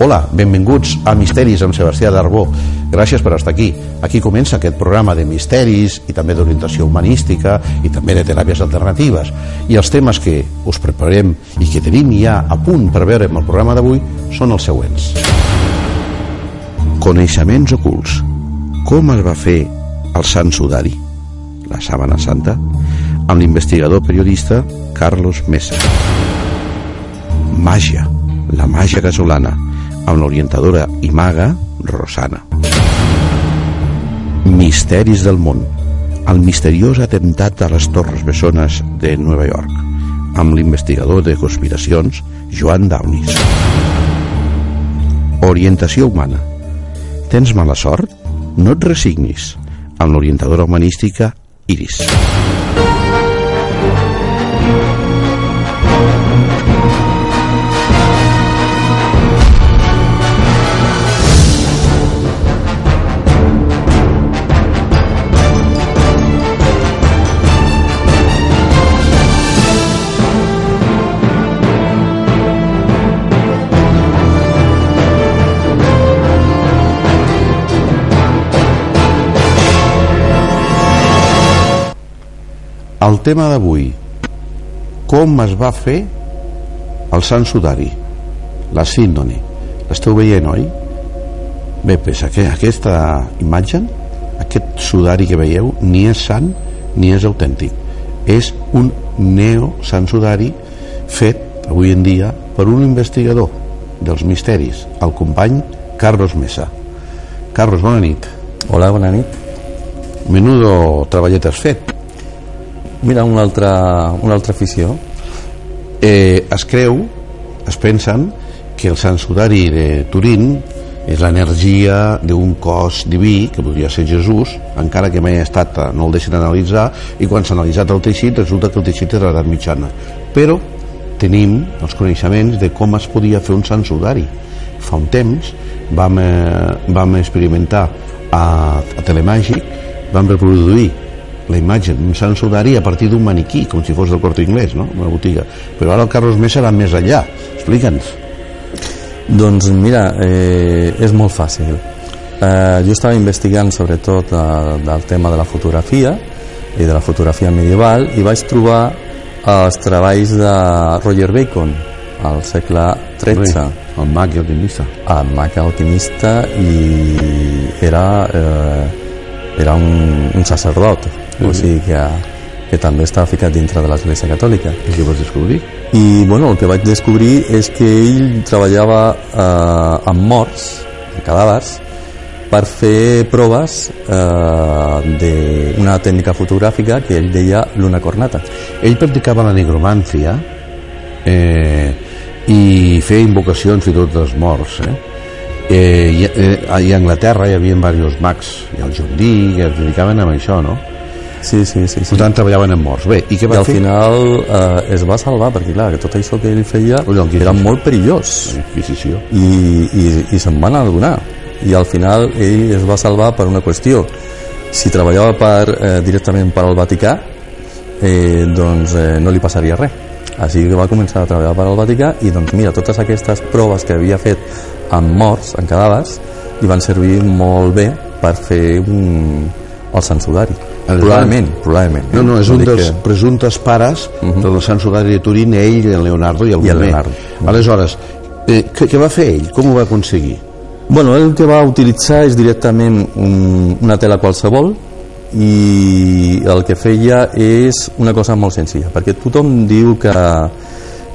Hola, benvinguts a Misteris amb Sebastià Darbó. Gràcies per estar aquí. Aquí comença aquest programa de misteris i també d'orientació humanística i també de teràpies alternatives. I els temes que us preparem i que tenim ja a punt per veure en el programa d'avui són els següents. Coneixements ocults. Com es va fer el Sant Sudari, la Sàbana Santa, amb l'investigador periodista Carlos Mesa. Màgia, la màgia casolana, amb l'orientadora i maga Rosana. Misteris del món, el misteriós atemptat a les Torres Bessones de Nova York, amb l'investigador de conspiracions Joan Downis. Orientació humana. Tens mala sort? No et resignis, amb l'orientadora humanística Iris. El tema d'avui com es va fer el Sant Sudari la síndone l'esteu veient, oi? bé, pues aquesta imatge aquest sudari que veieu ni és sant ni és autèntic. És un neo Sant Sudari fet avui en dia per un investigador dels misteris el company Carlos Mesa. Carlos, bona nit. Hola, bona nit. Menudo treballet has fet Mira, una altra, una altra afició. Eh, es creu, es pensen, que el Sant Sudari de Turín és l'energia d'un cos diví, que podria ser Jesús, encara que mai ha estat, no el deixen analitzar, i quan s'ha analitzat el teixit, resulta que el teixit és l'edat mitjana. Però tenim els coneixements de com es podia fer un Sant Sudari. Fa un temps vam, eh, vam experimentar a, a Telemàgic, vam reproduir la imatge d'un Sant Sudari a partir d'un maniquí, com si fos del Corte Inglés, no? una botiga. Però ara el Carlos Mesa va més enllà. Explica'ns. Doncs mira, eh, és molt fàcil. Eh, jo estava investigant sobretot eh, del tema de la fotografia i de la fotografia medieval i vaig trobar els treballs de Roger Bacon al segle XIII. El mag i alquimista. El mag i alquimista i era, eh, era un, un sacerdot o sigui que, que també estava ficat dintre de l'Església Catòlica. I què vas descobrir? I bueno, el que vaig descobrir és que ell treballava eh, amb morts, amb cadàvers, per fer proves eh, d'una tècnica fotogràfica que ell deia l'una cornata. Ell practicava la negromància eh, i feia invocacions i tot dels morts. Eh? Eh, i, eh, a Anglaterra hi havia diversos mags, i el Dee, que es dedicaven a això, no? Sí, sí, sí. sí. Per tant, treballaven en morts. Bé, i què va I al fer? final eh, es va salvar, perquè clar, que tot això que ell feia Ui, el era molt perillós Inquisició. i, i, i se'n van adonar i al final ell es va salvar per una qüestió si treballava per, eh, directament per al Vaticà eh, doncs eh, no li passaria res així que va començar a treballar per al Vaticà i doncs mira, totes aquestes proves que havia fet amb morts, en cadàvers li van servir molt bé per fer un, el Sant Sudari probablement, probablement No, no, és No un dels que- presumptes pares uh -huh. del Sant Sudari de Turín, ell, el Leonardo i el, I el. Leonardo. Aleshores, eh, què, què va fer ell? Com ho va aconseguir? Bueno, el que va utilitzar és directament un, una tela qualsevol i el que feia és una cosa molt senzilla, perquè tothom diu que,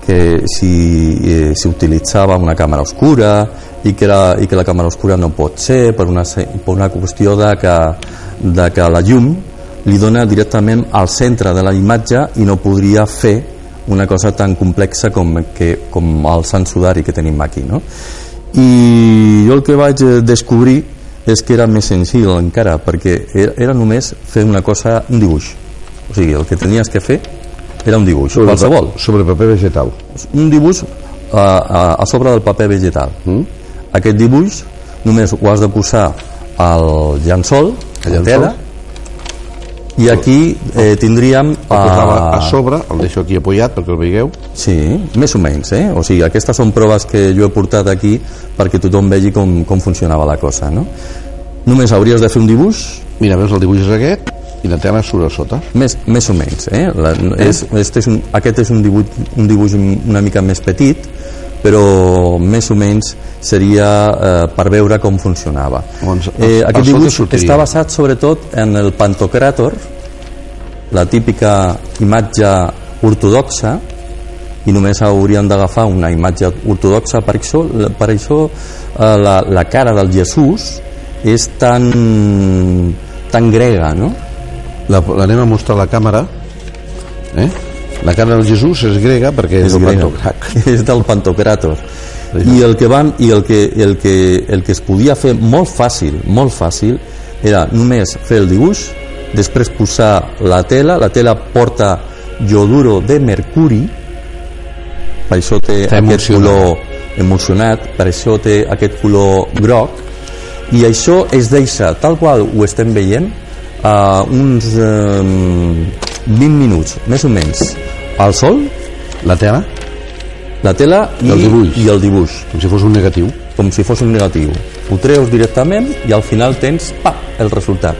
que si eh, si utilitzava una càmera oscura i que, era, i que la càmera oscura no pot ser per una, per una qüestió de que, de que la llum li dona directament al centre de la imatge i no podria fer una cosa tan complexa com, que, com el Sant Sudari que tenim aquí no? i jo el que vaig descobrir és que era més senzill encara perquè era, era només fer una cosa un dibuix o sigui, el que tenies que fer era un dibuix, sobre, qualsevol sobre paper vegetal un dibuix a, a, a sobre del paper vegetal mm? aquest dibuix només ho has de posar al llençol? Tela i aquí eh, tindríem ah, a sobre, el deixo aquí apoyat perquè el veieu Sí, més o menys, eh? O sigui, aquestes són proves que jo he portat aquí perquè tothom vegi com, com funcionava la cosa, no? Només hauries de fer un dibuix, mira, veus el dibuix és aquest i la tela surt a sota més, més o menys, eh? La, és, este és un, aquest és un dibuix, un dibuix una mica més petit, però més o menys seria eh, per veure com funcionava. Doncs, eh, aquest dibuix està basat sobretot en el pantocràtor, la típica imatge ortodoxa, i només hauríem d'agafar una imatge ortodoxa per això, per això eh, la, la cara del Jesús és tan tan grega no? La- l'anem a mostrar a la càmera eh? La cara del Jesús és grega perquè és, és grega. és del Pantocrator i el que van i el que, el, que, el que es podia fer molt fàcil molt fàcil era només fer el dibuix després posar la tela la tela porta ioduro de mercuri per això té Està aquest color emulsionat per això té aquest color groc i això es deixa tal qual ho estem veient a uns eh, 20 minuts més o menys al sol la tela la tela i El dibuix. i el dibuix com si fos un negatiu com si fos un negatiu ho treus directament i al final tens pa, el resultat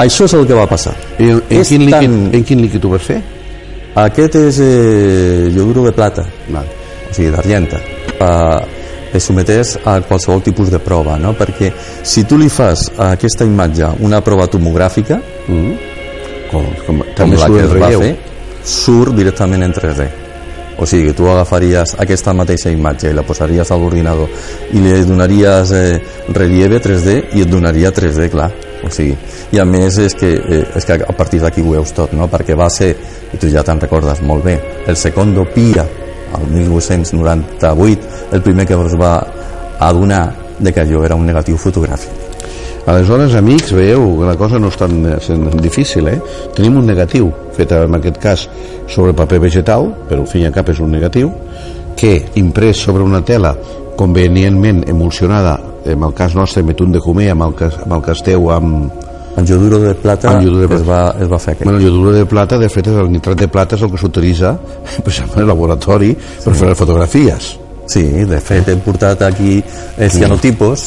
això és el que va passar I en, en, És quin líquid, tan- en quin líquid ho vas fer? aquest és eh, ioduro de plata Val. o sigui d'argenta eh, es sometés a qualsevol tipus de prova no? perquè si tu li fas a aquesta imatge una prova tomogràfica Mm. Com, com, com també la surt que es va relleu. fer surt directament en 3D o sigui, tu agafaries aquesta mateixa imatge i la posaries a l'ordinador i li donaries eh, relieve 3D i et donaria 3D, clar o sigui, i a més és que, eh, és que a partir d'aquí ho veus tot, no? perquè va ser, i tu ja te'n recordes molt bé, el Secondo Pia el 1898 el primer que es va adonar de que allò era un negatiu fotogràfic Aleshores, amics, veieu que la cosa no és tan, eh, difícil, eh? Tenim un negatiu, fet en aquest cas sobre paper vegetal, però al fin i al cap és un negatiu, que imprès sobre una tela convenientment emulsionada, en el cas nostre metún de Jumer, amb el que, amb el que esteu amb... en ioduro de plata, Amb ioduro de es, va, es va fer aquest Bueno, el ioduro de plata, de fet, és el nitrat de plata és el que s'utilitza per exemple, al laboratori per fer les fotografies. Sí, de fet hem portat aquí els cianotipos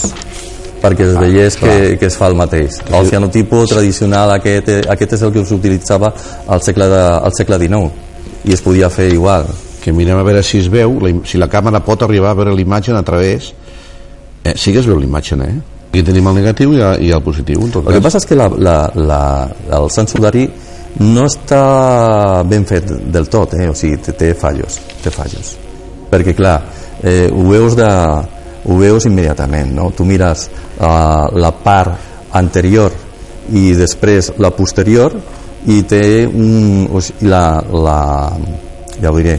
perquè es veiés que, que es fa el mateix. El cianotipo tradicional aquest, aquest és el que s'utilitzava al segle, de, al segle XIX i es podia fer igual. que mirem a veure si es veu, la, si la càmera pot arribar a veure l'imatge a través, eh, sí que es veu l'imatge, eh? Aquí tenim el negatiu i, el- i el positiu, en tot El que passa és que la, la, la, el Sant Sudari no està ben fet del tot, eh? o sigui, té, té fallos, té fallos. Perquè, clar, eh, ho veus de, ho veus immediatament, no? Tu mires uh, la part anterior i després la posterior i té un, o sigui, la, la, ja ho diré,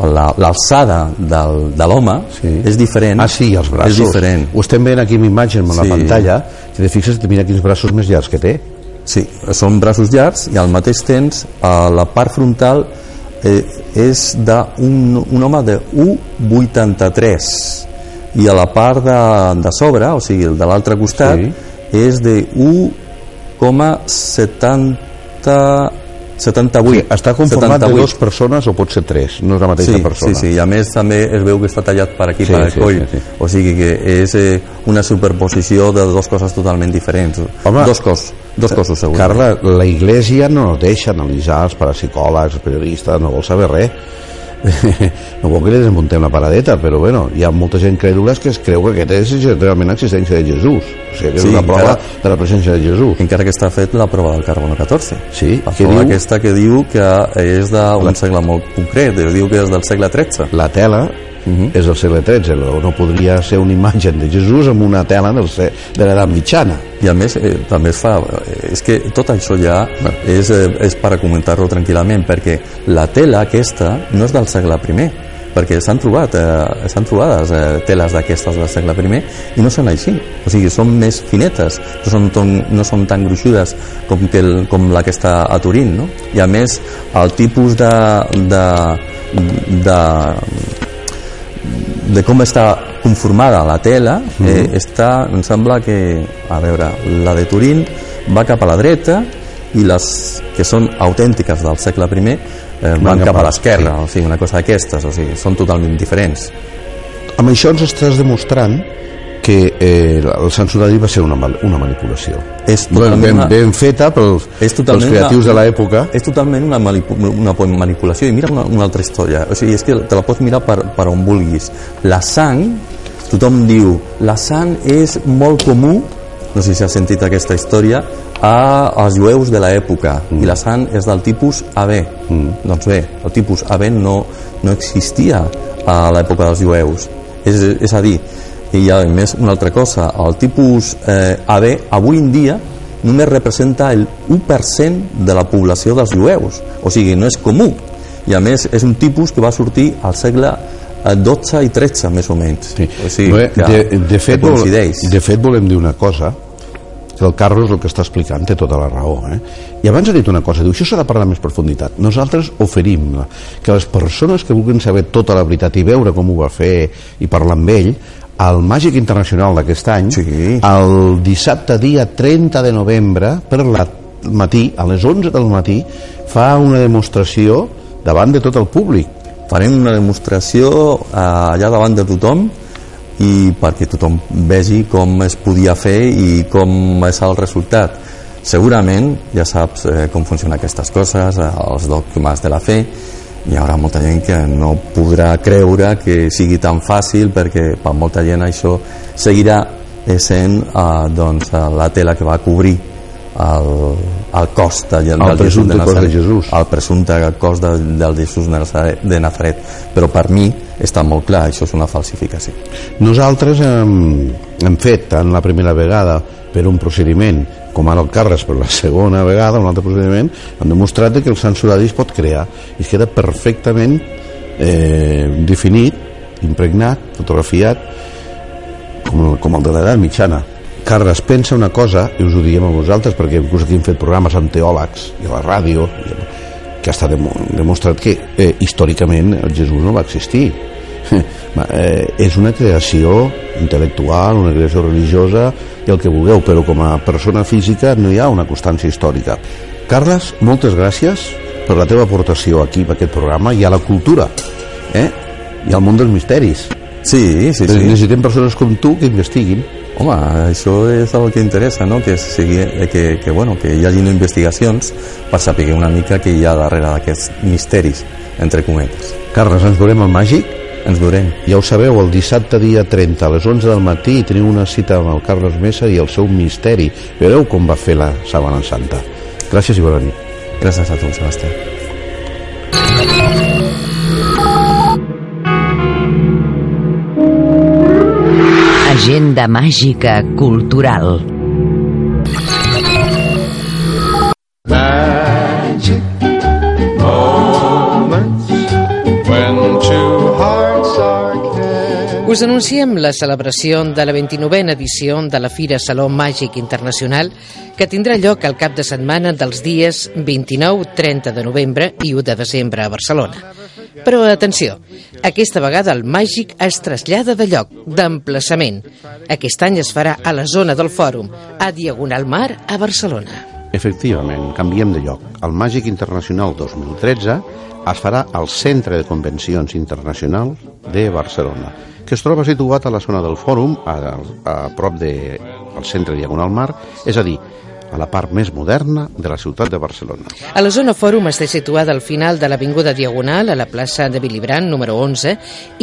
la- l'alçada del, de l'home Sí. és diferent Ah, sí, els braços. és diferent Ho estem veient aquí amb imatge, amb la Sí. pantalla. Si te fixes, mira quins braços més llargs que té. Sí, són braços llargs i al mateix temps a la part frontal eh, és d'un un home de 1,83 i a la part de, de sobre, o sigui, el de l'altre costat, Sí. és de 1,70 78 Està conformat 78. de dues persones o pot ser tres, no és la mateixa sí, persona. Sí, sí, i a més també es veu que està tallat per aquí, Sí, per el sí, coll. sí, sí. O sigui que és eh, una superposició de dues coses totalment diferents. Home, dos cos, dos cossos, segurament. Carla, la Iglesia no deixa analitzar els parapsicòlegs, els periodistes, no vol saber res. No vol que li desmuntem la paradeta, però bueno, hi ha molta gent crèdula que es creu que aquest és realment l'existència de Jesús. O sigui, que és Sí, una prova encara- de la presència de Jesús. encara que està fet la prova del carbono 14 Sí, la que prova diu- aquesta que diu que és d'un segle molt concret diu que és del segle XIII La tela uh -huh. és del segle XIII, o no podria ser una imatge de Jesús amb una tela del, de l'edat mitjana. I a més, eh, també es fa... eh, És que tot això ja és, eh, és per comentar-ho tranquil·lament, perquè la tela aquesta no és del segle I, perquè s'han trobat eh, s'han trobades eh, teles d'aquestes del segle I i no són així o sigui, són més finetes no són, ton, no són tan gruixudes com, que el, com la que està a Turín no? i a més el tipus de de, de, de com està conformada la tela eh, està, em sembla que a veure, la de Turín va cap a la dreta i les que són autèntiques del segle I eh, van, cap a l'esquerra, o sigui, una cosa d'aquestes, o sigui, són totalment diferents. Amb això ens estàs demostrant que eh, el Sant Sudari va ser una, mal- una manipulació. És ben, ben, una- ben feta pels, és pels creatius una, de l'època. és totalment una, manipu una manipulació i mira una, una altra història o sigui, és que te la pots mirar per, per on vulguis la sang, tothom diu la sang és molt comú no sé si has sentit aquesta història a, als jueus de l'època mm. i la sang és del tipus AB mm. doncs bé, el tipus AB no, no existia a l'època dels jueus és, és a dir, i a més una altra cosa, el tipus eh, AB avui en dia només representa el 1% de la població dels jueus. O sigui, no és comú. I a més és un tipus que va sortir al segle eh, 12 i 13 més o menys. Sí. o sigui, que, de, de, fet, que coincideix. de fet, volem dir una cosa que el Carlos el que està explicant té tota la raó eh? i abans ha dit una cosa, diu, això s'ha de parlar més profunditat. Nosaltres oferim que les persones que vulguin saber tota la veritat i veure com ho va fer i parlar amb ell al Màgic Internacional d'aquest any Sí. el dissabte dia 30 de novembre per la matí, a les 11 del matí fa una demostració davant de tot el públic farem una demostració eh, allà davant de tothom i perquè tothom vegi com es podia fer i com és el resultat segurament ja saps eh, com funcionen aquestes coses eh, els dogmes de la fe hi haurà molta gent que no podrà creure que sigui tan fàcil perquè per molta gent això seguirà essent eh, doncs, eh, la tela que va cobrir el, el cos de, del Jesús de cos de Nazaret, Jesús. el presumpte cos de, del Jesús de Nazaret, de Nazaret però per mi està molt clar això és una falsificació Nosaltres hem, hem fet tant la primera vegada per un procediment com ara el Carles per la segona vegada, un altre procediment, hem demostrat que el Sant Sudari es pot crear i es queda perfectament eh, definit, impregnat, fotografiat com com el de l'edat mitjana. Carles, pensa una cosa, i us ho diem a vosaltres, perquè inclús aquí hem fet programes amb teòlegs i a la ràdio, que està demo, demostrat que eh, històricament el Jesús no va existir. Eh, és una creació intel·lectual, una creació religiosa i el que vulgueu, però com a persona física no hi ha una constància històrica. Carles, moltes gràcies per la teva aportació aquí, per aquest programa, i a la cultura, eh? i al món dels misteris. Sí, sí, sí. Necessitem persones com tu que investiguin. Home, això és el que interessa, no? que, sigui, eh, que, que, bueno, que hi hagi investigacions per saber una mica què hi ha darrere d'aquests misteris, entre cometes. Carles, ens veurem al Màgic? Ens veurem. Ja ho sabeu, el dissabte dia 30 a les 11 del matí teniu una cita amb el Carles Mesa i el seu misteri. Veureu com va fer la Sabana Santa. Gràcies i bona nit. Gràcies a tu, Sebastià. Agenda màgica cultural. Us anunciem la celebració de la 29a edició de la Fira Saló Màgic Internacional que tindrà lloc al cap de setmana dels dies 29, 30 de novembre i 1 de desembre a Barcelona. Però atenció, aquesta vegada el màgic es trasllada de lloc, d'emplaçament. Aquest any es farà a la zona del Fòrum, a Diagonal Mar, a Barcelona. Efectivament, canviem de lloc. El Màgic Internacional 2013 es farà al Centre de Convencions Internacional de Barcelona, que es troba situat a la zona del Fòrum, a, a prop del de, centre Diagonal Mar, és a dir, a la part més moderna de la ciutat de Barcelona. A la zona Fòrum està situada al final de l'Avinguda Diagonal, a la plaça de Willy Brandt, número 11,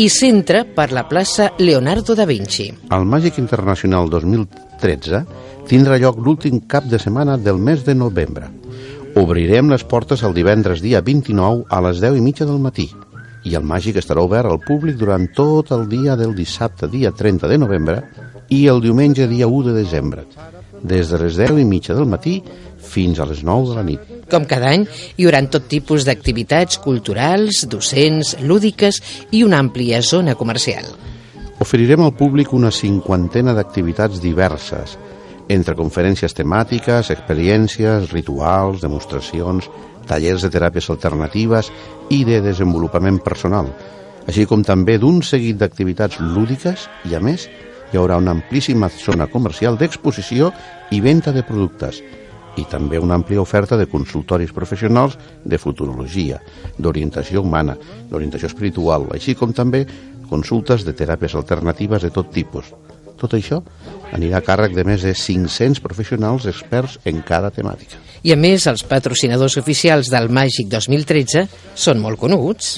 i centra per la plaça Leonardo da Vinci. El Màgic Internacional 2013 tindrà lloc l'últim cap de setmana del mes de novembre. Obrirem les portes el divendres dia 29 a les 10 i mitja del matí i el màgic estarà obert al públic durant tot el dia del dissabte, dia 30 de novembre, i el diumenge, dia 1 de desembre, des de les 10 i mitja del matí fins a les 9 de la nit. Com cada any, hi haurà tot tipus d'activitats culturals, docents, lúdiques i una àmplia zona comercial. Oferirem al públic una cinquantena d'activitats diverses, entre conferències temàtiques, experiències, rituals, demostracions, tallers de teràpies alternatives i de desenvolupament personal, així com també d'un seguit d'activitats lúdiques i, a més, hi haurà una amplíssima zona comercial d'exposició i venda de productes i també una àmplia oferta de consultoris professionals de futurologia, d'orientació humana, d'orientació espiritual, així com també consultes de teràpies alternatives de tot tipus. Tot això anirà a càrrec de més de 500 professionals experts en cada temàtica. I a més, els patrocinadors oficials del Màgic 2013 són molt coneguts.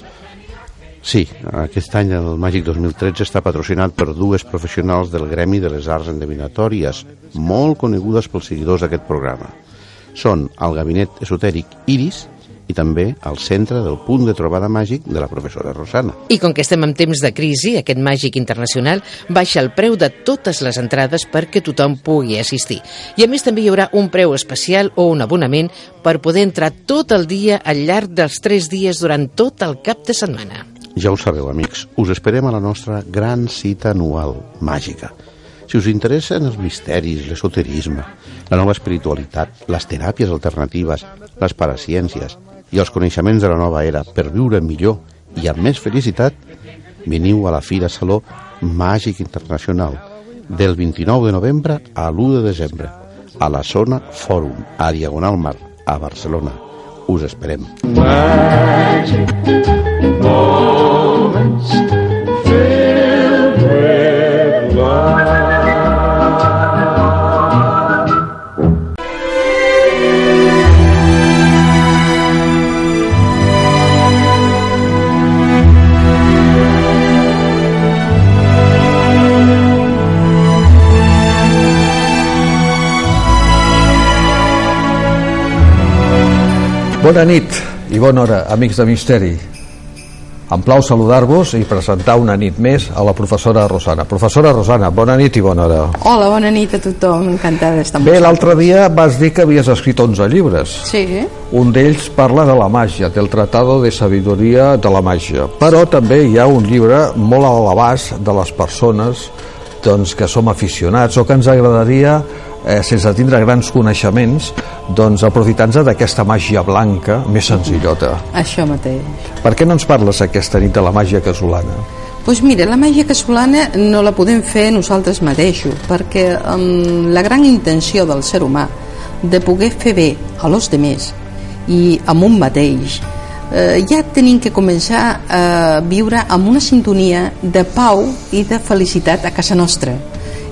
Sí, aquest any el Màgic 2013 està patrocinat per dues professionals del Gremi de les Arts Endevinatòries, molt conegudes pels seguidors d'aquest programa. Són el Gabinet Esotèric Iris i també el centre del punt de trobada màgic de la professora Rosana. I com que estem en temps de crisi, aquest Màgic Internacional baixa el preu de totes les entrades perquè tothom pugui assistir. I a més també hi haurà un preu especial o un abonament per poder entrar tot el dia al llarg dels tres dies durant tot el cap de setmana. Ja ho sabeu, amics, us esperem a la nostra gran cita anual màgica. Si us interessen els misteris, l'esoterisme, la nova espiritualitat, les teràpies alternatives, les paraciències i els coneixements de la nova era per viure millor i amb més felicitat, veniu a la Fira Saló Màgic Internacional del 29 de novembre a l'1 de desembre a la zona Fòrum, a Diagonal Mar, a Barcelona. Us esperem. moments Bona nit i bona hora, amics de Misteri. Em plau saludar-vos i presentar una nit més a la professora Rosana. Professora Rosana, bona nit i bona hora. Hola, bona nit a tothom, encantada d'estar amb Bé, l'altre dia vas dir que havies escrit 11 llibres. Sí, Un d'ells parla de la màgia, del Tratado de Sabidoria de la Màgia. Però també hi ha un llibre molt a l'abast de les persones doncs, que som aficionats o que ens agradaria, eh, sense tindre grans coneixements, doncs, aprofitar-nos d'aquesta màgia blanca més senzillota. això mateix. Per què no ens parles aquesta nit de la màgia casolana? Doncs pues mira, la màgia casolana no la podem fer nosaltres mateixos, perquè amb la gran intenció del ser humà de poder fer bé a los demés i amb un mateix, eh, ja tenim que començar a viure amb una sintonia de pau i de felicitat a casa nostra.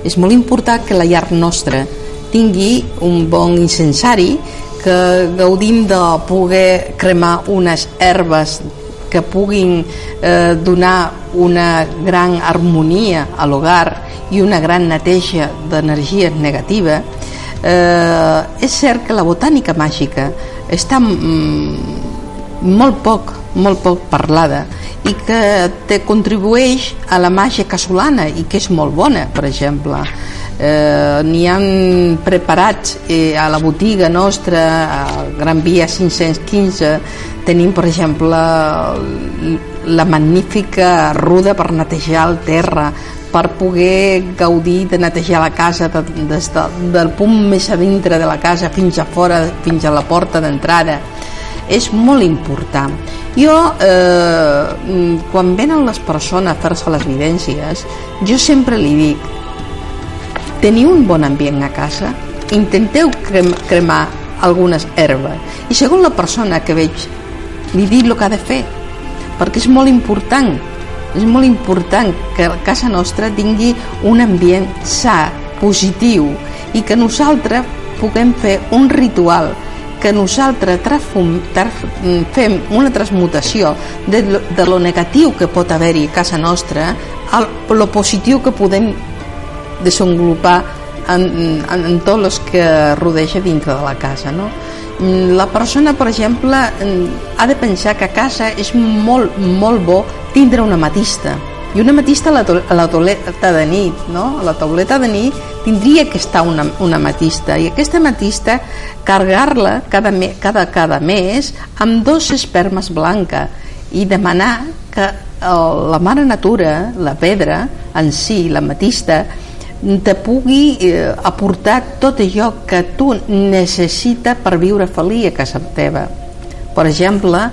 És molt important que la llar nostra tingui un bon incensari, que gaudim de poder cremar unes herbes que puguin eh, donar una gran harmonia a l'hogar i una gran neteja d'energia negativa, eh, és cert que la botànica màgica està mm, molt poc, molt poc parlada i que te contribueix a la màgia casolana i que és molt bona, per exemple. Eh, N'hi han preparats eh, a la botiga nostra, a Gran Via 515, tenim, per exemple, la magnífica ruda per netejar el terra, per poder gaudir de netejar la casa de, des de, del punt més a dintre de la casa fins a fora, fins a la porta d'entrada és molt important jo eh, quan venen les persones a fer-se les evidències jo sempre li dic teniu un bon ambient a casa intenteu crem cremar algunes herbes. I segons la persona que veig li dic el que ha de fer perquè és molt important és molt important que casa nostra tingui un ambient sa, positiu i que nosaltres puguem fer un ritual que nosaltres fem una transmutació de de lo negatiu que pot haver-hi a casa nostra a lo positiu que podem desenvolupar en, en, en tots els que rodeja dintre de la casa no? La persona, per exemple, ha de pensar que a casa és molt, molt bo tindre una matista. I una matista a la, a la tauleta de nit, no? A la tauleta de nit tindria que estar una, una matista. I aquesta matista, carregar-la cada, me, cada, cada mes amb dos espermes blanca i demanar que eh, la mare natura, la pedra en si, la matista, te pugui eh, aportar tot allò que tu necessita per viure feliç a casa teva. Per exemple,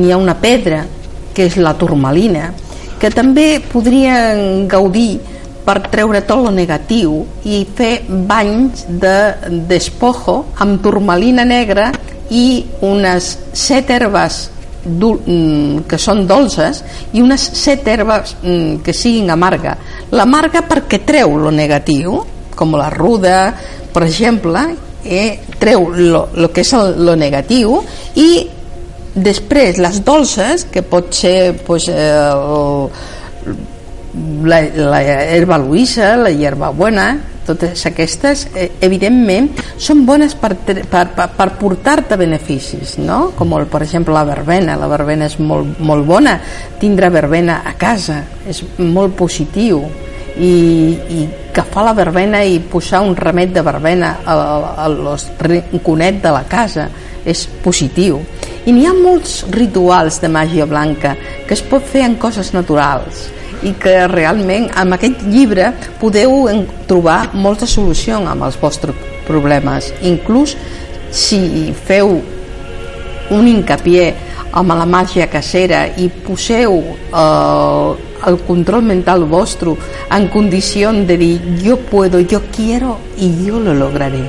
n'hi ha una pedra, que és la turmalina, que també podrien gaudir per treure tot lo negatiu i fer banys de despojo amb turmalina negra i unes set herbes mm, que són dolces i unes set herbes mm, que siguin amarga. L'amarga perquè treu lo negatiu, com la ruda, per exemple, eh, treu lo, lo que és el, lo negatiu i després les dolces, que pot ser pues, eh, el, la, la herba luisa, la hierba buena, totes aquestes, eh, evidentment, són bones per, per, per, per portar-te beneficis, no? Com, el, per exemple, la verbena. La verbena és molt, molt bona. Tindre verbena a casa és molt positiu i, i agafar la verbena i posar un remet de verbena a, a, a los rinconet de la casa és positiu. I n'hi ha molts rituals de màgia blanca que es pot fer en coses naturals i que realment amb aquest llibre podeu trobar molta solució amb els vostres problemes. Inclús si feu un hincapié amb la màgia casera i poseu eh, el control mental vostre en condició de dir jo puedo, jo quiero i jo lo lograré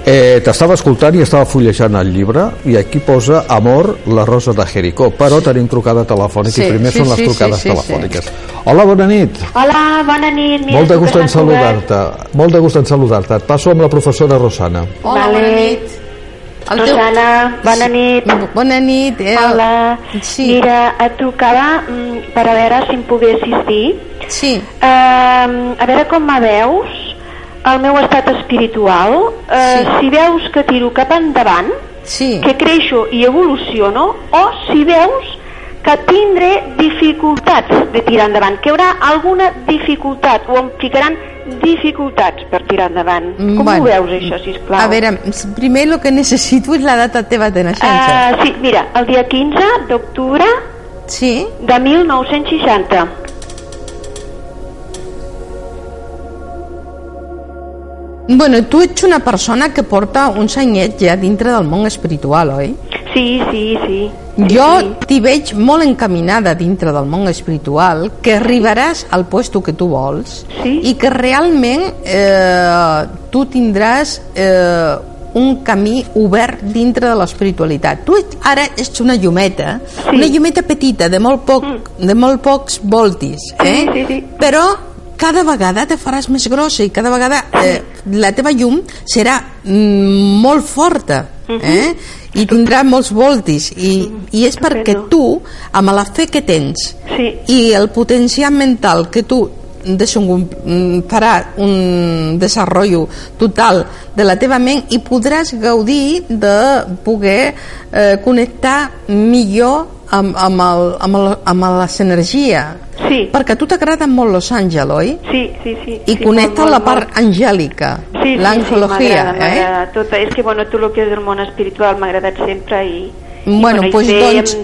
Eh, T'estava escoltant i estava fullejant el llibre i aquí posa Amor, la rosa de Jericó. Però tenim trucada telefònica Sí, i primer sí, són les sí, trucades sí, sí, telefòniques. Hola, bona nit. Hola, bona nit. Mira, Molt de gust en saludar-te. Molt de gust en saludar-te. Et passo amb la professora Rosana. Hola, Vale. bona nit El teu- Rosana, bona nit. Bona nit eh? Hola. Sí. Mira, et trucava mm, per a veure si em pogués assistir. Sí, Uh, a veure com me veus el meu estat espiritual. Uh, Sí. Si veus que tiro cap endavant, sí. que creixo i evoluciono, o si veus que tindré dificultats de tirar endavant, que hi haurà alguna dificultat, o em ficaran dificultats per tirar endavant. Com Bueno, ho veus, això, sisplau? A veure, primer el que necessito és la data teva de naixença. Uh, sí, mira, el dia 15 d'octubre Sí? de 1960. Bueno, tu ets una persona que porta uns anyets ja dintre del món espiritual, oi? Sí, sí, sí. sí Jo sí. t'hi veig molt encaminada dintre del món espiritual, que arribaràs al puesto que tu vols Sí. i que realment eh, tu tindràs eh, un camí obert dintre de l'espiritualitat. Tu ets, ara ets una llumeta, Sí. una llumeta petita, de molt, poc, de molt pocs voltis, eh? Sí, sí, sí. però cada vegada te faràs més grossa i cada vegada eh, la teva llum serà mm, molt forta eh? i tindrà molts voltis i, i és perquè tu amb la fe que tens Sí. i el potencial mental que tu mm, farà un desenvolupament total de la teva ment i podràs gaudir de poder eh, connectar millor amb, amb, el, amb, el, amb les energies Sí. perquè a tu t'agrada molt Los Angeles, oi? Sí, sí, sí. I sí, connecta molt, la part molt. angèlica, Sí, sí, l'angelologia, sí, m'agrada, eh? m'agrada. Tot, és que, bueno, tot el que és del món espiritual m'ha agradat sempre i... Bueno, doncs,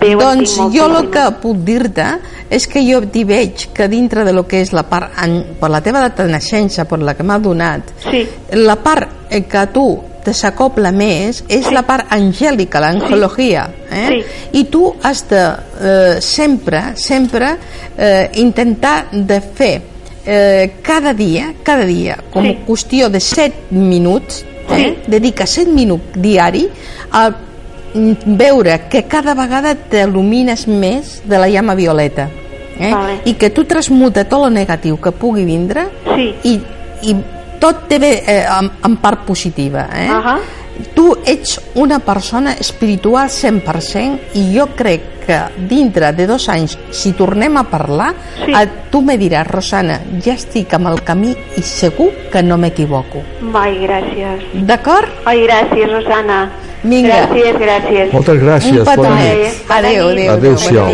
en doncs tinc jo el que puc dir-te és que jo t'hi veig que dintre de lo que és la part, an- per la teva data de naixença, per la que m'ha donat, Sí. la part eh, que a tu te s'acopla més és la part angèlica, l'angelologia. Eh? Sí. I tu has de eh, sempre, sempre eh, intentar de fer eh, cada dia, cada dia, com Sí. qüestió de 7 minuts, eh? Sí. dedica 7 minuts diari a veure que cada vegada t'il·lumines més de la llama violeta eh? Vale. i que tu transmuta tot el negatiu que pugui vindre Sí. i, i tot té bé eh, en, en part positiva eh? Ahà. tu ets una persona espiritual 100% i jo crec que dintre de dos anys si tornem a parlar Sí. eh, tu me diràs Rosana, ja estic amb el camí i segur que no m'equivoco Ai, gràcies. d'acord? Ai, gràcies, Rosana. Vinga. Gràcies, gràcies. Moltes gràcies. Un petonet. Adéu, adéu. Adéu-siau.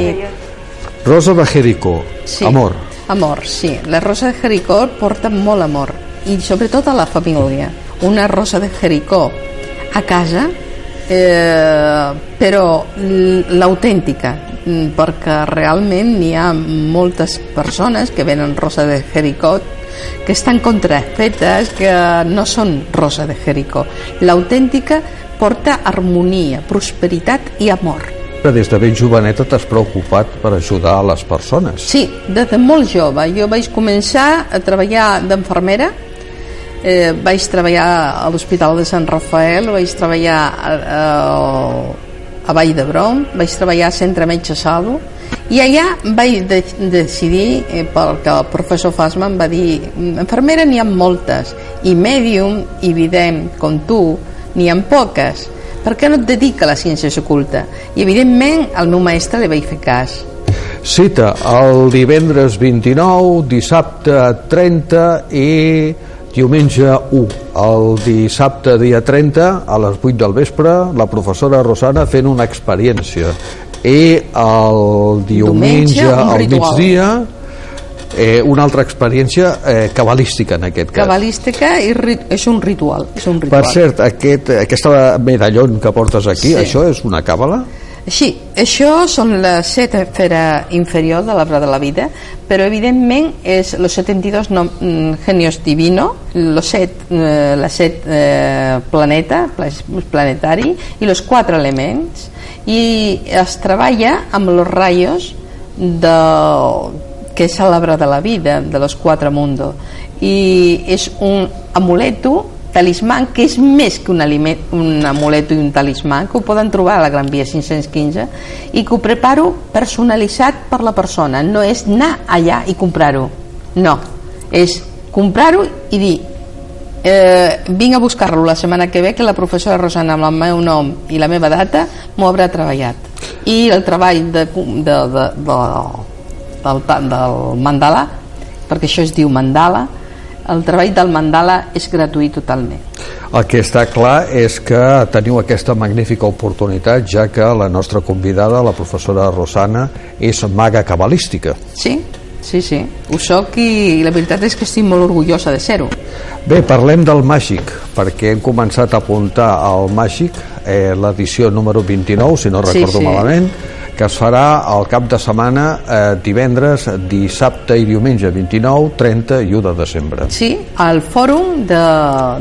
Rosa de Jericó, Sí. amor. Amor, sí. La rosa de Jericó porta molt amor i sobretot a la família. Una rosa de Jericó a casa, eh, però l'autèntica, mm, perquè realment n'hi ha moltes persones que venen rosa de Jericó que estan contrafetes, que no són rosa de Jericó. L'autèntica porta harmonia, prosperitat i amor. Des de ben joveneta t'has preocupat per ajudar a les persones. Sí, des de molt jove. Jo vaig començar a treballar d'enfermera, eh, vaig treballar a l'Hospital de Sant Rafael, vaig treballar a, a, a Vall d'Hebron, vaig treballar al Centre Metge Salvo, i allà vaig de, decidir, eh, perquè el professor Fasma em va dir enfermera n'hi ha moltes, i mèdium i vident, com tu, n'hi ha poques. Per què no et dedica a la ciència oculta? I evidentment al meu mestre li vaig fer cas. Cita el divendres 29, dissabte 30 i diumenge 1. El dissabte dia 30 a les 8 del vespre la professora Rosana fent una experiència i el diumenge, Diumenge, al migdia eh, una altra experiència eh, cabalística en aquest cas. cabalística i ri- és un ritual és un ritual. Per cert, aquest, aquesta medallon que portes aquí, Sí. això és una càbala? Sí, això són les set esfera inferior de l'arbre de la vida, però evidentment és los 72 nom, mm, genios divino, los set, eh, les set eh, planeta, pla- planetari, i los quatre elements, i es treballa amb los rayos de, que és l'arbre de la vida, de los quatre mundos, i és un amuleto talismà que és més que un, aliment, un amuleto i un talismà que ho poden trobar a la Gran Via 515 i que ho preparo personalitzat per la persona. No és anar allà i comprar-ho. No, és comprar-ho i dir eh, vinc a buscar-lo la setmana que ve que la professora Rosana amb el meu nom i la meva data m'ho haurà treballat i el treball de, de, de, de, del, del mandala perquè això es diu mandala el treball del mandala és gratuït totalment El que està clar és que teniu aquesta magnífica oportunitat ja que la nostra convidada, la professora Rosana, és maga cabalística. sí, sí, sí ho soc i la veritat és que estic molt orgullosa de ser-ho Bé, parlem del màgic, perquè hem començat a apuntar al màgic, eh, l'edició número 29, si no Sí, recordo sí. malament, que es farà al cap de setmana eh, divendres, dissabte i diumenge 29, 30 i 1 de desembre. Sí, al fòrum de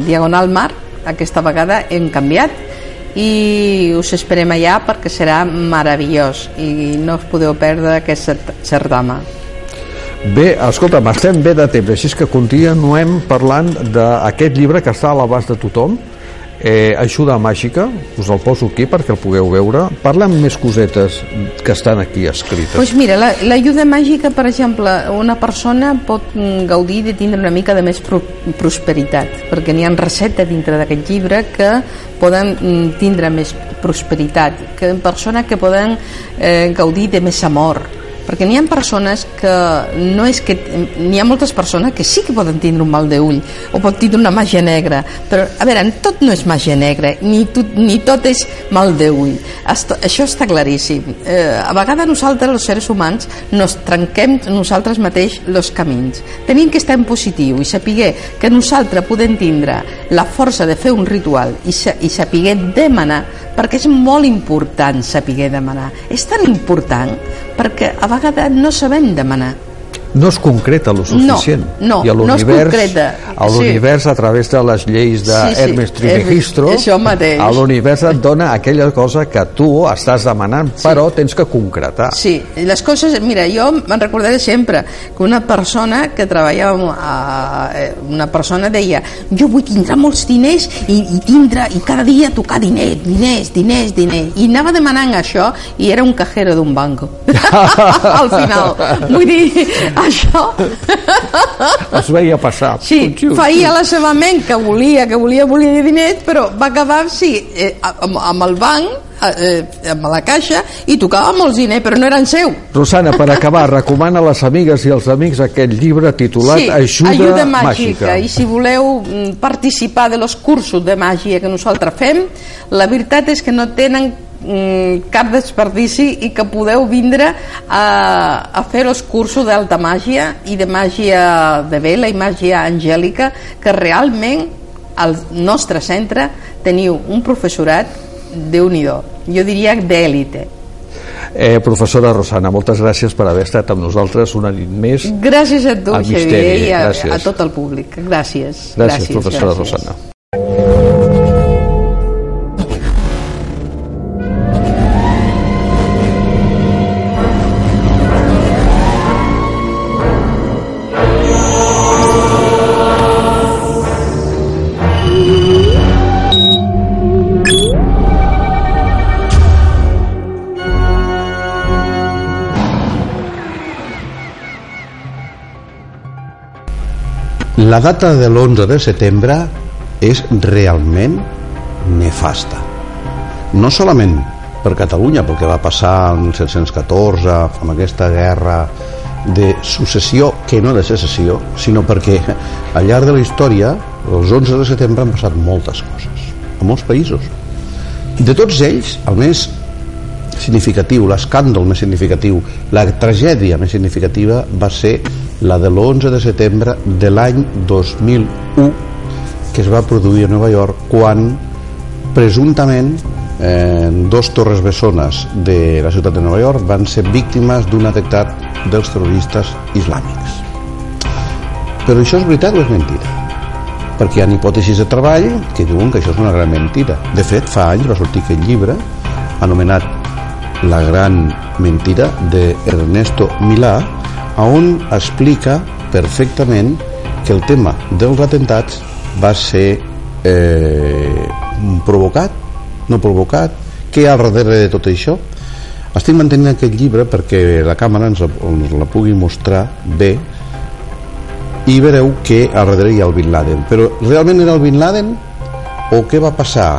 Diagonal Mar, aquesta vegada hem canviat i us esperem allà perquè serà meravellós i no us podeu perdre aquest cert- certamen. Bé, escolta'm, estem bé de temps, així que continuem parlant d'aquest llibre que està a l'abast de tothom, eh, Ajuda màgica, us el poso aquí perquè el pugueu veure. Parlem més cosetes que estan aquí escrites. Doncs mira, la- l'ajuda màgica, per exemple, una persona pot gaudir de tindre una mica de més pro prosperitat, perquè n'hi ha receptes dintre d'aquest llibre que poden mm, tindre més prosperitat, que persones que poden eh, gaudir de més amor, perquè n'hi ha persones que no és que n'hi ha moltes persones que sí que poden tindre un mal d'ull o pot tindre una màgia negra però a veure, tot no és màgia negra ni, tot, ni tot és mal d'ull això està claríssim. Eh, a vegades nosaltres, els seres humans nos trenquem nosaltres mateix els camins. Tenim que estar en positiu i saber que nosaltres podem tindre la força de fer un ritual i, sa i saber demanar perquè és molt important saber demanar. És tan important perquè a vegades no sabem demanar no es concreta lo suficient. No, no, i a no l'univers concreta. a l'univers a través de les lleis Sí, sí, Trismegisto Hermes, a l'univers et dona aquella cosa que tu estàs demanant però tens que concretar. Sí, les coses, mira, jo me'n recordaré sempre que una persona que treballava amb, eh, una persona deia jo vull tindre molts diners i, i tindre, i cada dia tocar diners, diners, diners, diners. I anava demanant això i era un cajero d'un banco. Al final, vull dir això es veia passar Sí, feia la seva ment que volia, que volia, volia diners, però va acabar, sí, eh, amb, amb el banc, eh, amb la caixa i tocava molt ziner, però no eren seu. Rosana, per acabar, recomana a les amigues i als amics aquest llibre titulat sí, Ajuda, ajuda màgica. màgica. I si voleu mm, participar de los cursos de màgia que nosaltres fem, la veritat és que no tenen cap desperdici i que podeu vindre a, a fer els cursos d'alta màgia i de màgia de vela i màgia angèlica que realment al nostre centre teniu un professorat de nhi jo diria d'èlite Eh, professora Rosana, moltes gràcies per haver estat amb nosaltres una nit més. gràcies a tu Xavier i a, gràcies. a tot el públic gràcies, Gràcies, professora gràcies. Rosana. La data de l'11 de setembre és realment nefasta. No solament per Catalunya, pel que va passar en 1714, amb aquesta guerra de successió que no de secessió, sinó perquè al llarg de la història, els 11 de setembre han passat moltes coses, a molts països. De tots ells, el més significatiu, l'escàndol més significatiu, la tragèdia més significativa va ser la de l'11 de setembre de l'any 2001 que es va produir a Nova York quan presumptament eh, dos torres bessones de la ciutat de Nova York van ser víctimes d'un atemptat dels terroristes islàmics. Però això és veritat o és mentira? Perquè hi ha hipòtesis de treball que diuen que això és una gran mentira. De fet, fa anys va sortir aquest llibre anomenat La gran mentira de Ernesto Milà on explica perfectament que el tema dels atentats va ser eh, provocat, no provocat, què hi ha darrere de tot això? Estic mantenint aquest llibre perquè la càmera ens la, ens la pugui mostrar bé i veureu que al darrere hi ha el Bin Laden. Però realment era el Bin Laden o què va passar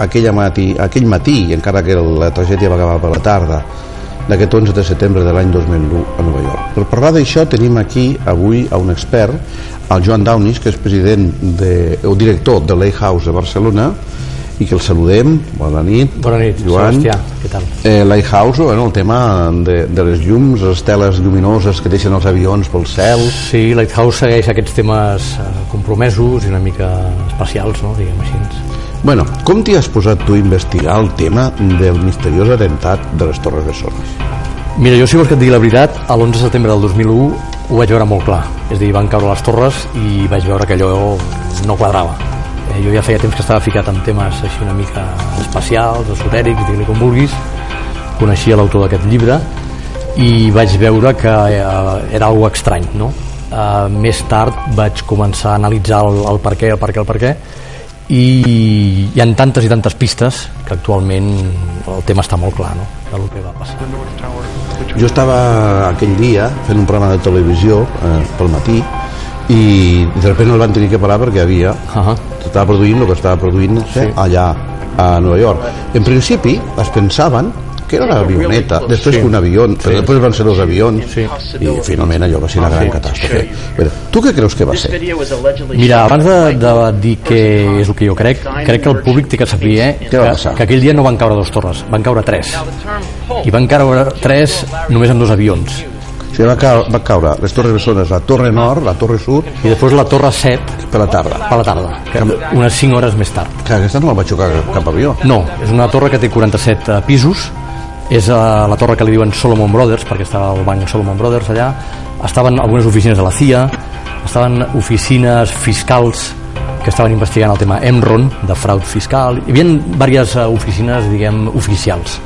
aquella matí, aquell matí, encara que la tragèdia va acabar per la tarda, d'aquest 11 de setembre de l'any 2001 a Nova York. Per parlar d'això tenim aquí avui a un expert, el Joan Daunis, que és president de, o director de Lighthouse de Barcelona, i que el saludem. Bona nit. Bona nit, Joan. Sebastià, què tal? Eh, Lighthouse, bueno, el tema de, de les llums, les teles lluminoses que deixen els avions pel cel. Sí, Lighthouse segueix aquests temes eh, compromesos i una mica especials, no? diguem així. Bueno, com t'hi has posat tu a investigar el tema del misteriós atemptat de les Torres Bessones? Mira, jo si vols que et digui la veritat, a l'11 de setembre del 2001 ho vaig veure molt clar. És a dir, van caure les torres i vaig veure que allò no quadrava. Eh, jo ja feia temps que estava ficat en temes així una mica espacials, esotèrics, digue-li com vulguis. Coneixia l'autor d'aquest llibre i vaig veure que eh, era algo estrany, no? Eh, més tard vaig començar a analitzar el, el per què, el per què, el per què, i hi ha tantes i tantes pistes que actualment el tema està molt clar no? del que va passar Jo estava aquell dia fent un programa de televisió eh, pel matí i de sobte el van tenir que parar perquè havia uh -huh. estava produint el que estava produint sí. allà a Nova York. En principi es pensaven que era una avioneta, després Sí. que un avió, però Sí. després van ser dos avions Sí. i finalment allò va ser una gran Sí. catàstrofe. Però, tu què creus que va ser? Mira, abans de, de dir què és el que jo crec, crec que el públic té que saber eh, Què va que, passar? que aquell dia no van caure dos torres, van caure tres. I van caure tres només amb dos avions. O sigui, va, caure, va caure les Torres Bessones, la Torre Nord, la Torre Sud, I després la torre 7 per la tarda. a la tarda, que unes 5 hores més tard. Que aquesta no la va xocar cap avió. No, és una torre que té 47 eh, pisos, és eh, la torre que li diuen Solomon Brothers, perquè estava el banc Solomon Brothers allà, estaven algunes oficines de la CIA, estaven oficines fiscals que estaven investigant el tema Enron, de fraud fiscal, hi havia diverses eh, oficines, diguem, oficials.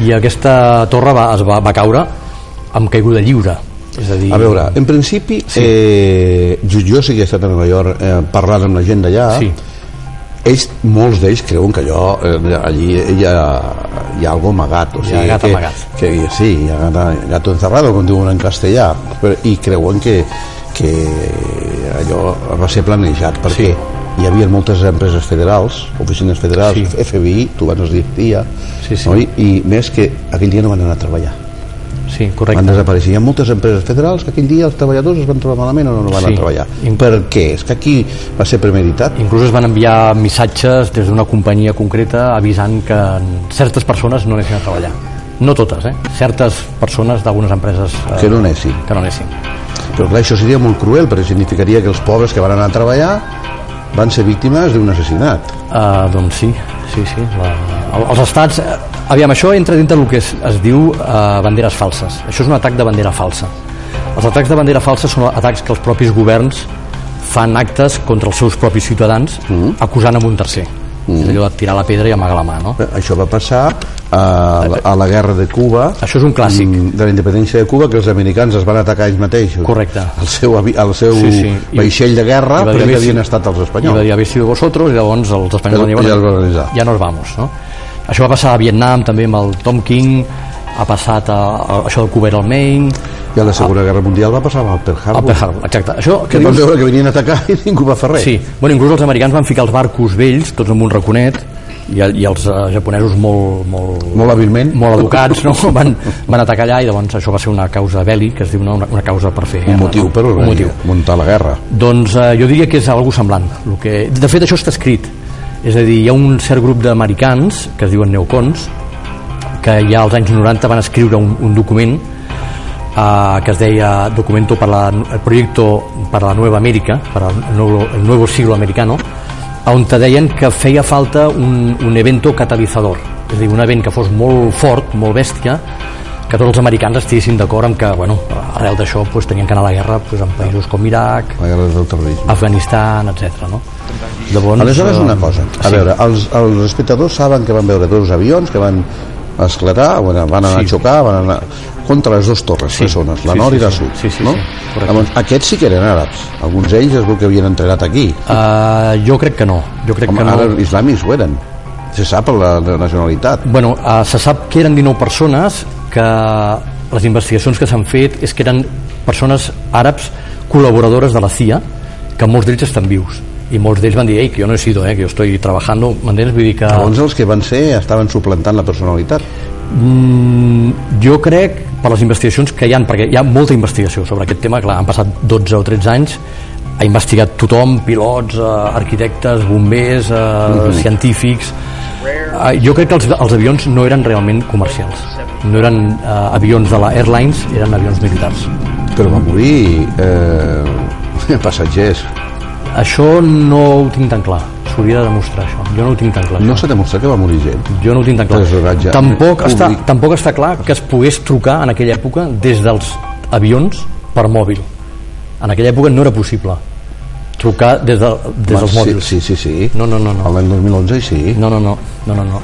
I aquesta torre va, es va, va caure amb caiguda lliure, és a dir... A veure, en principi, sí. eh, jo, jo sí que he estat a Nova York eh, parlant amb la gent d'allà, Sí. Ells, molts d'ells creuen que allò, eh, allí hi ha, hi ha algo amagat. O Hi ha sigui, gat que, amagat. Que, sí, hi ha gat, gato encerrado, com diuen en castellà, però, i creuen que, que allò va ser planejat, perquè Sí. hi havia moltes empreses federals, oficines federals, Sí. FBI, tu abans es diria, Sí, sí. oi? i més que aquell dia no van anar a treballar. Sí, Van correcte. desaparèixer. Hi ha moltes empreses federals que aquell dia els treballadors es van trobar malament o no, no van Sí. a treballar. In- Per què? És que aquí va ser premeditat. Inclús es van enviar missatges des d'una companyia concreta avisant que certes persones no anessin a treballar. No totes, eh? Certes persones d'algunes empreses... Eh, Que no anessin. Que no anessin. Però clar, això seria molt cruel, perquè significaria que els pobres que van anar a treballar van ser víctimes d'un assassinat. Uh, doncs sí, sí, sí. La, el- els estats... Aviam, això entra dintre del que es, es diu uh, banderes falses. Això és un atac de bandera falsa. Els atacs de bandera falsa són atacs que els propis governs fan actes contra els seus propis ciutadans Mm. acusant amb un tercer. És allò de tirar la pedra i amagar la mà, no? Això va passar a, la- a la guerra de Cuba. Això és un clàssic. mm, De la independència de Cuba, que els americans es van atacar ells mateixos. Correcte. El seu, el seu Sí, sí. Vaixell de guerra, i perquè "Habéis havien estat els I va espanyols. dir, habéis sido vosotros, i llavors els espanyols van dir, I ja nos vamos, no? Això va passar a Vietnam també amb el Tom King, ha passat a, a això del Cuba al Maine, I a la Segona Guerra Mundial va passar el Pearl Harbor. Pearl Harbor, exacte. Això Que van veure que venien a atacar i ningú va fer res. Sí, bueno, inclús els americans van ficar els barcos vells, tots amb un raconet, i, i els uh, japonesos molt, molt, Molt hàbilment. molt educats no? van, van atacar allà i llavors això va ser una causa bèl·lic que es diu una, una causa per fer Un guerra, motiu no? per un motiu. muntar la guerra. Doncs eh, jo diria que és algo semblant. El que... De fet, això està escrit. És a dir, hi ha un cert grup d'americans, que es diuen neocons, que ja als anys 90 van escriure un, un document eh, que es deia Documento para la, el Proyecto para la Nueva América, para el nuevo, el nuevo siglo americano, on te deien que feia falta un, un evento catalitzador, és a dir, un event que fos molt fort, molt bèstia, que tots els americans estiguessin d'acord amb que, bueno, arrel d'això pues, tenien que anar a la guerra pues, en països com Iraq, La guerra del terrorisme. Afganistan, etc. No? Llavors, Aleshores, eh, una cosa. A sí. veure, els, els espectadors saben que van veure dos avions que van esclatar, van anar Sí. a xocar, van anar contra les dues torres, Sí. són la Sí, nord sí, i la sud. Sí, sí, no? sí. Llavors, aquests sí que eren àrabs. Alguns d'ells es veu que havien entrenat aquí. Uh, jo crec que no. Jo crec Home, que no. ara els islàmics ho eren. Se sap la, la nacionalitat. Bueno, uh, se sap que eren 19 persones, que les investigacions que s'han fet és que eren persones àrabs col·laboradores de la CIA, que molts d'ells estan vius. I molts d'ells van dir, ei, que jo no he sido, eh, que jo estoy trabajando, m'entens? Vull dir que... Segons els que van ser estaven suplantant la personalitat. Mm, jo crec, per les investigacions que hi han, perquè hi ha molta investigació sobre aquest tema, clar, han passat 12 o 13 anys, ha investigat tothom, pilots, eh, arquitectes, bombers, eh, Mhm. científics... Eh, jo crec que els, els avions no eren realment comercials. No eren eh, avions de la Airlines, eren avions militars. Però va morir eh, passatgers. Això no ho tinc tan clar. S'hauria de demostrar això. Jo no ho tinc tan clar. No s'ha demostrat que va morir gent. Jo no ho tinc tan clar. Tampoc està, tampoc està clar que es pogués trucar en aquella època des dels avions per mòbil. En aquella època no era possible trucar des, de, des dels sí, mòbils. Sí, sí, sí. No, no, no. no. L'any 2011 sí. No, no, no, no, no, no.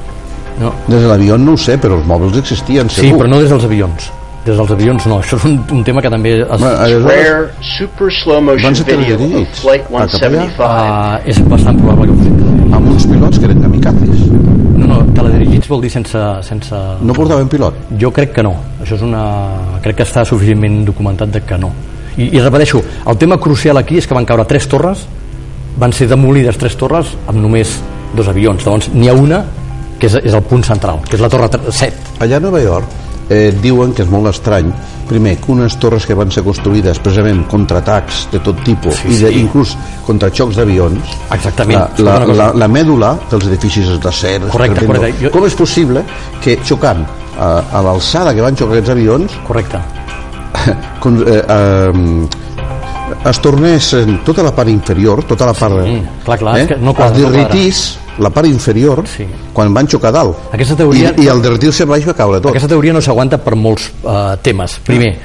no. Des de l'avió no ho sé, però els mòbils existien, Sí, segur. però no des dels avions. Des dels avions no. Això és un, un tema que també... Es, Bueno, aleshores, Rare super slow motion Van ser video of Flight a cap allà? 175. uh, és bastant probable que fossin. amb uns pilots que eren kamikazes. No, no, teledirigits vol dir sense... sense... No portaven pilot. Jo crec que no. Això és una... Crec que està suficientment documentat de que no. I, I repeteixo, el tema crucial aquí és que van caure tres torres, van ser demolides tres torres amb només dos avions. Llavors, n'hi ha una que és, és el punt central, que és la torre 7. Allà a Nova York eh, diuen que és molt estrany primer, que unes torres que van ser construïdes precisament contra atacs de tot tipus Sí, i de, sí. inclús contra xocs d'avions Exactament. la, la, la, la mèdula dels edificis és d'acer Correcte, correcte. Jo- com és possible que xocant a, a l'alçada que van xocar aquests avions Correcte. con, eh, eh, es tornés tota la part inferior, tota la part... Sí, clar, clar, és que no quadra, es no quadra. La part inferior Sí. quan van xocar a dalt. Aquesta teoria- I, i al derretir-se baix va caure tot. Aquesta teoria no s'aguanta per molts uh, temes. Primer,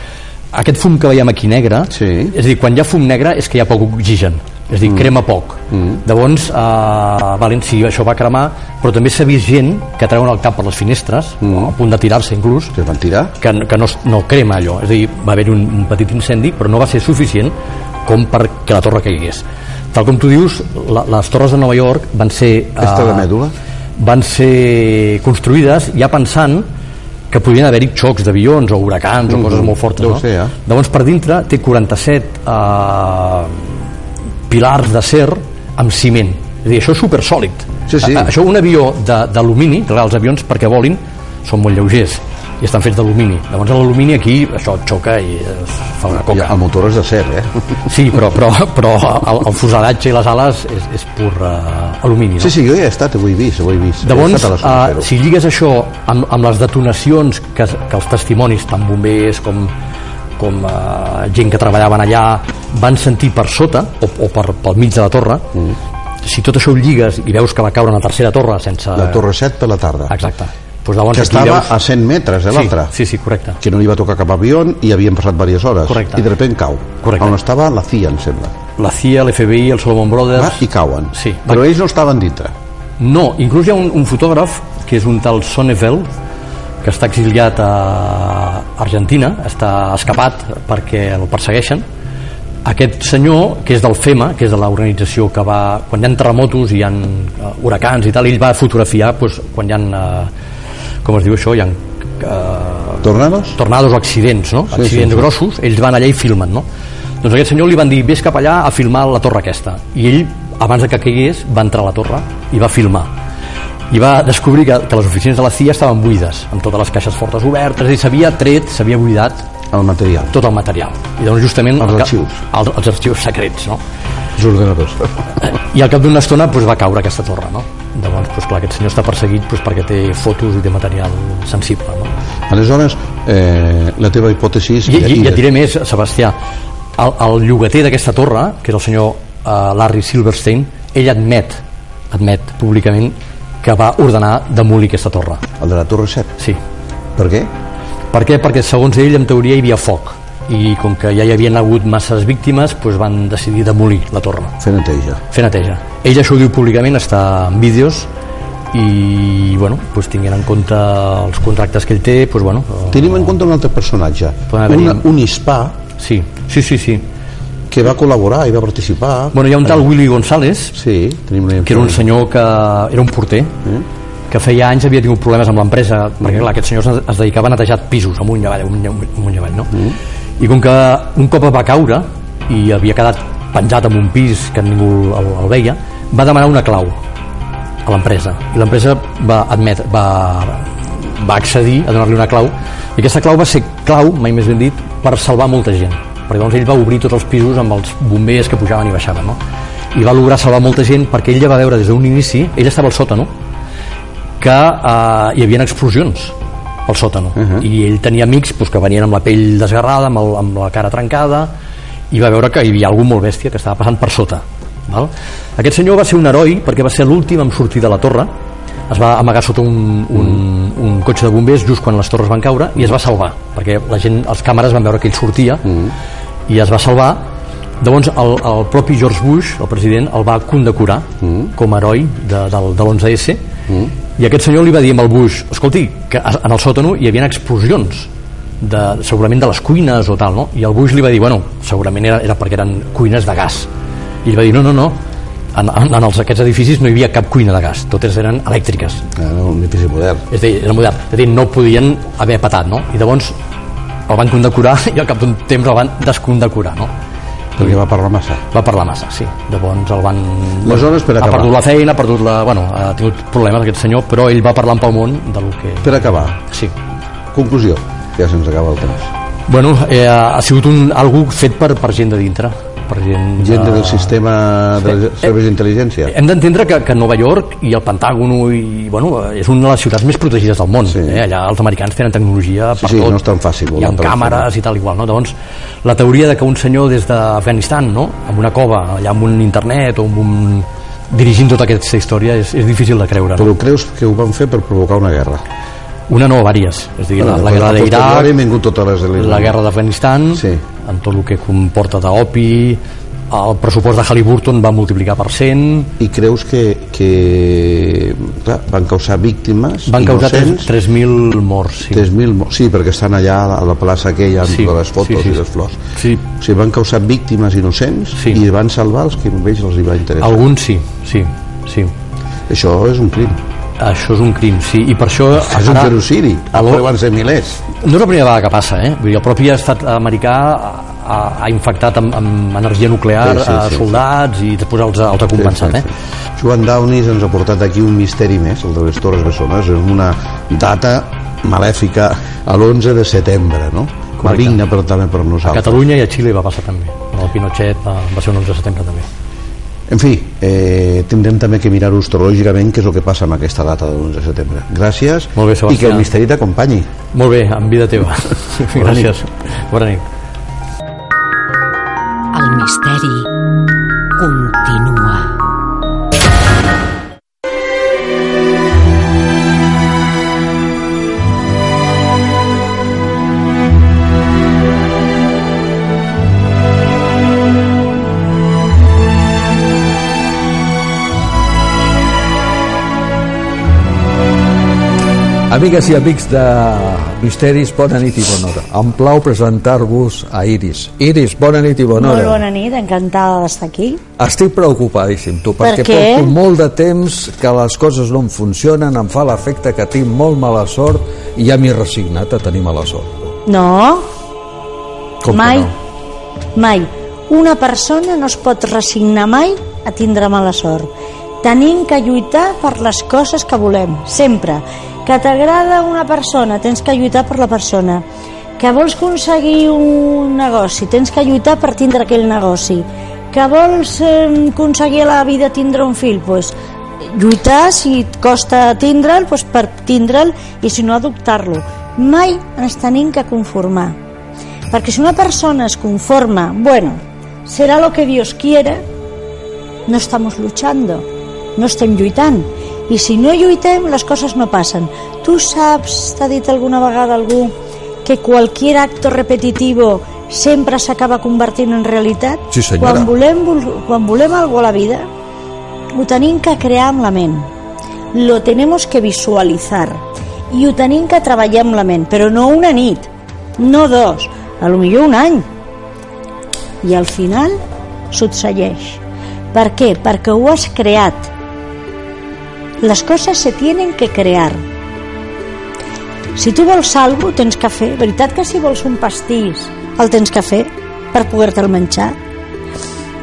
aquest fum que veiem aquí negre, Sí. és a dir, quan hi ha fum negre és que hi ha poc oxigen, és a dir, mm. crema poc. Mm. Llavors, uh, valen, sí, això va cremar, però també s'ha vist gent que treuen el cap per les finestres, mm. a punt de tirar-se inclús, que van tirar que, que no, no crema allò, és a dir, va haver un, un petit incendi, però no va ser suficient com perquè la torre caigués. Tal com tu dius, la, les torres de Nova York van ser... Esta de mèdula? Van ser construïdes ja pensant que podien haver-hi xocs d'avions o huracans o Mhm. coses molt fortes. Deu No? ser, eh? Llavors, per dintre té 47 eh, pilars d'acer amb ciment és a dir, això és supersòlid Sí, sí. A, això un avió d'alumini els avions perquè volin són molt lleugers i estan fets d'alumini llavors l'alumini aquí això xoca i es fa una coca Ja, el motor és de ser, eh? Sí, però, però, però el, el fuselatge i les ales és, és pur uh, alumini. No? Sí, sí, jo ja he estat, ho he vist, ho he vist. he Llavors, zona uh, si lligues això amb, amb les detonacions que, que els testimonis, tant bombers com, com uh, gent que treballaven allà, van sentir per sota o, o per, pel mig de la torre, mm. si tot això ho lligues i veus que va caure una tercera torre sense... La Torre 7 per la tarda. Exacte. Pues que estava a 100 metres de Sí, l'altra. sí, sí, correcte. Que no li va tocar cap avió i havien passat diverses hores. Correcte. I de sobte cau. Correcte. On estava la CIA, em sembla. La CIA, l'FBI, el Solomon Brothers... Va, I cauen. Sí. Però ells no estaven dintre. No, inclús hi ha un, un fotògraf que és un tal Sonneveld que està exiliat a Argentina, està escapat perquè el persegueixen. Aquest senyor, que és del FEMA, que és de l'organització que va... Quan hi ha terremotos i hi ha uh, huracans i tal, ell va fotografiar pues, quan hi ha... Uh, com es diu això? Hi ha uh, Tornados? tornados o accidents, no? Sí, accidents sí, sí. grossos, ells van allà i filmen, no? Doncs aquest senyor li van dir, vés cap allà a filmar la torre aquesta. I ell, abans de que caigués, va entrar a la torre i va filmar. I va descobrir que, que les oficines de la CIA estaven buides, amb totes les caixes fortes obertes, i s'havia tret, s'havia buidat el material. tot el material. I doncs justament... Els el arxius. Els, els arxius secrets, no? Els ordenadors. I al cap d'una estona doncs, va caure aquesta torre, no? Llavors, doncs, clar, aquest senyor està perseguit doncs, perquè té fotos i té material sensible, no? Aleshores, eh, la teva hipòtesi... és- I, i, i et diré més, Sebastià el, el llogater d'aquesta torre que és el senyor uh, Larry Silverstein ell admet admet públicament que va ordenar demolir aquesta torre El de la Torre 7? sí Per què? per què? perquè segons ell en teoria hi havia foc i com que ja hi havien hagut masses víctimes doncs van decidir demolir la torre. Fer neteja. fer neteja. Ell això ho diu públicament, està en vídeos i bueno, doncs tinguent en compte els contractes que ell té doncs bueno, Tenim en compte un altre personatge, haver-hi- una, un hispà. Sí, sí, sí, sí. que va col·laborar i va participar. Bueno, hi ha un tal Willy González Sí, tenim una que era un senyor que era un porter que feia anys havia tingut problemes amb l'empresa perquè clar, aquest senyor es, dedicava a netejar pisos amunt i avall, amunt, i avall, no? I com que un cop va caure i havia quedat penjat en un pis que ningú el, el veia va demanar una clau a l'empresa. I l'empresa va admet va, va accedir a donar-li una clau. I aquesta clau va ser clau, mai més ben dit per salvar molta gent. Perquè doncs ell va obrir tots els pisos amb els bombers que pujaven i baixaven no? i va lograr salvar molta gent perquè ell ja va veure des d'un inici ell estava al sòtano que eh, hi havia explosions al sòtano. Uh -huh. i ell tenia amics pues, que venien amb la pell desgarrada amb, el, amb la cara trencada i va veure que hi havia algú molt bèstia que estava passant per sota val? aquest senyor va ser un heroi perquè va ser l'últim en sortir de la torre. Es va amagar sota un, un, un cotxe de bombers just quan les torres van caure i es va salvar perquè la gent, els càmeres van veure que ell sortia i es va salvar. Llavors el, el propi George Bush el president el va condecorar com a heroi de, del, de l'11S i aquest senyor li va dir amb el Bush escolti, que en el sòtano hi havia explosions de, segurament de les cuines o tal, no? i el Bush li va dir, bueno, segurament era, era perquè eren cuines de gas i ell va dir, no, no, no en, en, en els, aquests edificis no hi havia cap cuina de gas totes eren elèctriques Era un edifici modern. és a dir, era modern, és a dir, no podien haver patat, no? I llavors el van condecorar i al cap d'un temps el van descondecorar, no? Perquè va parlar massa. Va parlar massa, sí. Llavors el van... Aleshores, per ha acabar. perdut la feina, ha perdut la... Bueno, ha tingut problemes aquest senyor, però ell va parlant pel món del que... Per acabar, Sí. conclusió, ja se'ns acaba el temps. Bueno, eh, ha sigut un, algú fet per, per gent de dintre. Per gent, Gent de- del sistema de Eh, serveis d'intel·ligència. Hem d'entendre que, que Nova York i el Pentàgono i, bueno, és una de les ciutats més protegides del món. Sí. Eh? Allà els americans tenen tecnologia Sí, per sí, tot. no és tan fàcil, Hi ha càmeres i tal igual, no? Doncs la teoria de que un senyor des d'Afganistan, no? amb una cova, allà amb un internet o amb un dirigint tota aquesta història és, és difícil de creure. No? Però creus que ho van fer per provocar una guerra? Una no, vàries. És dir, la, la guerra d'Iraq, vingut totes les de la guerra d'Afganistan, Sí. amb tot el que comporta d'opi, el pressupost de Halliburton va multiplicar per 100, I creus que, que clar, van causar víctimes van causar innocents? 3.000 morts. Sí. 3.000 mo- sí, perquè estan allà a la plaça aquella amb Sí, les fotos sí, sí. i les flors Sí. o sigui, van causar víctimes innocents Sí. i van salvar els que només els hi va interessar Alguns sí, sí, sí. això és un crim Això és un crim, sí, i per això... és un genocidi a lo- van ser milers No és la primera vegada que passa, eh? Vull dir, el propi estat americà ha, ha infectat amb, amb energia nuclear Sí, sí, a sí, soldats i després els, els ha compensat. Sí, sí, sí. Joan Downis ens ha portat aquí un misteri més, el de les Torres Bessones, és una data malèfica a l'11 de setembre, no? Maligna però també per A nosaltres. Catalunya i a Xile va passar també. El Pinochet va, va ser un 11 de setembre també. En fi, eh, tindrem també que mirar astrològicament què és el que passa amb aquesta data de l'11 de setembre. Gràcies Molt bé, i que el misteri t'acompanyi. Molt bé, en vida teva. Bona nit. Gràcies. Bona nit. El misteri continua. Amigues i amics de Misteris, bona nit i bona hora. Em plau presentar-vos a Iris. Iris, bona nit i bona Molt hora. bona nit, encantada d'estar aquí. Estic preocupadíssim, tu, perquè què? porto molt de temps que les coses no em funcionen, em fa l'efecte que tinc molt mala sort i ja m'he resignat a tenir mala sort. No, Com mai, no? mai. Una persona no es pot resignar mai a tindre mala sort. Tenim que lluitar per les coses que volem, sempre. Que t'agrada una persona, tens que lluitar per la persona. Que vols aconseguir un negoci, tens que lluitar per tindre aquell negoci. Que vols aconseguir a la vida tindre un fill, doncs lluitar si et costa tindre'l doncs per tindre'l i si no adoptar-lo mai ens tenim que conformar perquè si una persona es conforma bueno, será lo que Dios quiera no estamos luchando no estem lluitant i si no lluitem les coses no passen. Tu saps, t'ha dit alguna vegada algú que qualquier acto repetitivo sempre s'acaba convertint en realitat? Sí, senyora. quan volem, vol- quan volem algo a la vida ho tenim que crear amb la ment. Lo tenemos que visualitzar i ho tenim que treballar amb la ment però no una nit, no dos a lo millor un any. I al final succeeix per què? perquè ho has creat les coses se tienen que crear. Si tu vols cosa, tens que fer. Veritat que si vols un pastís el tens que fer per poder-te'l menjar?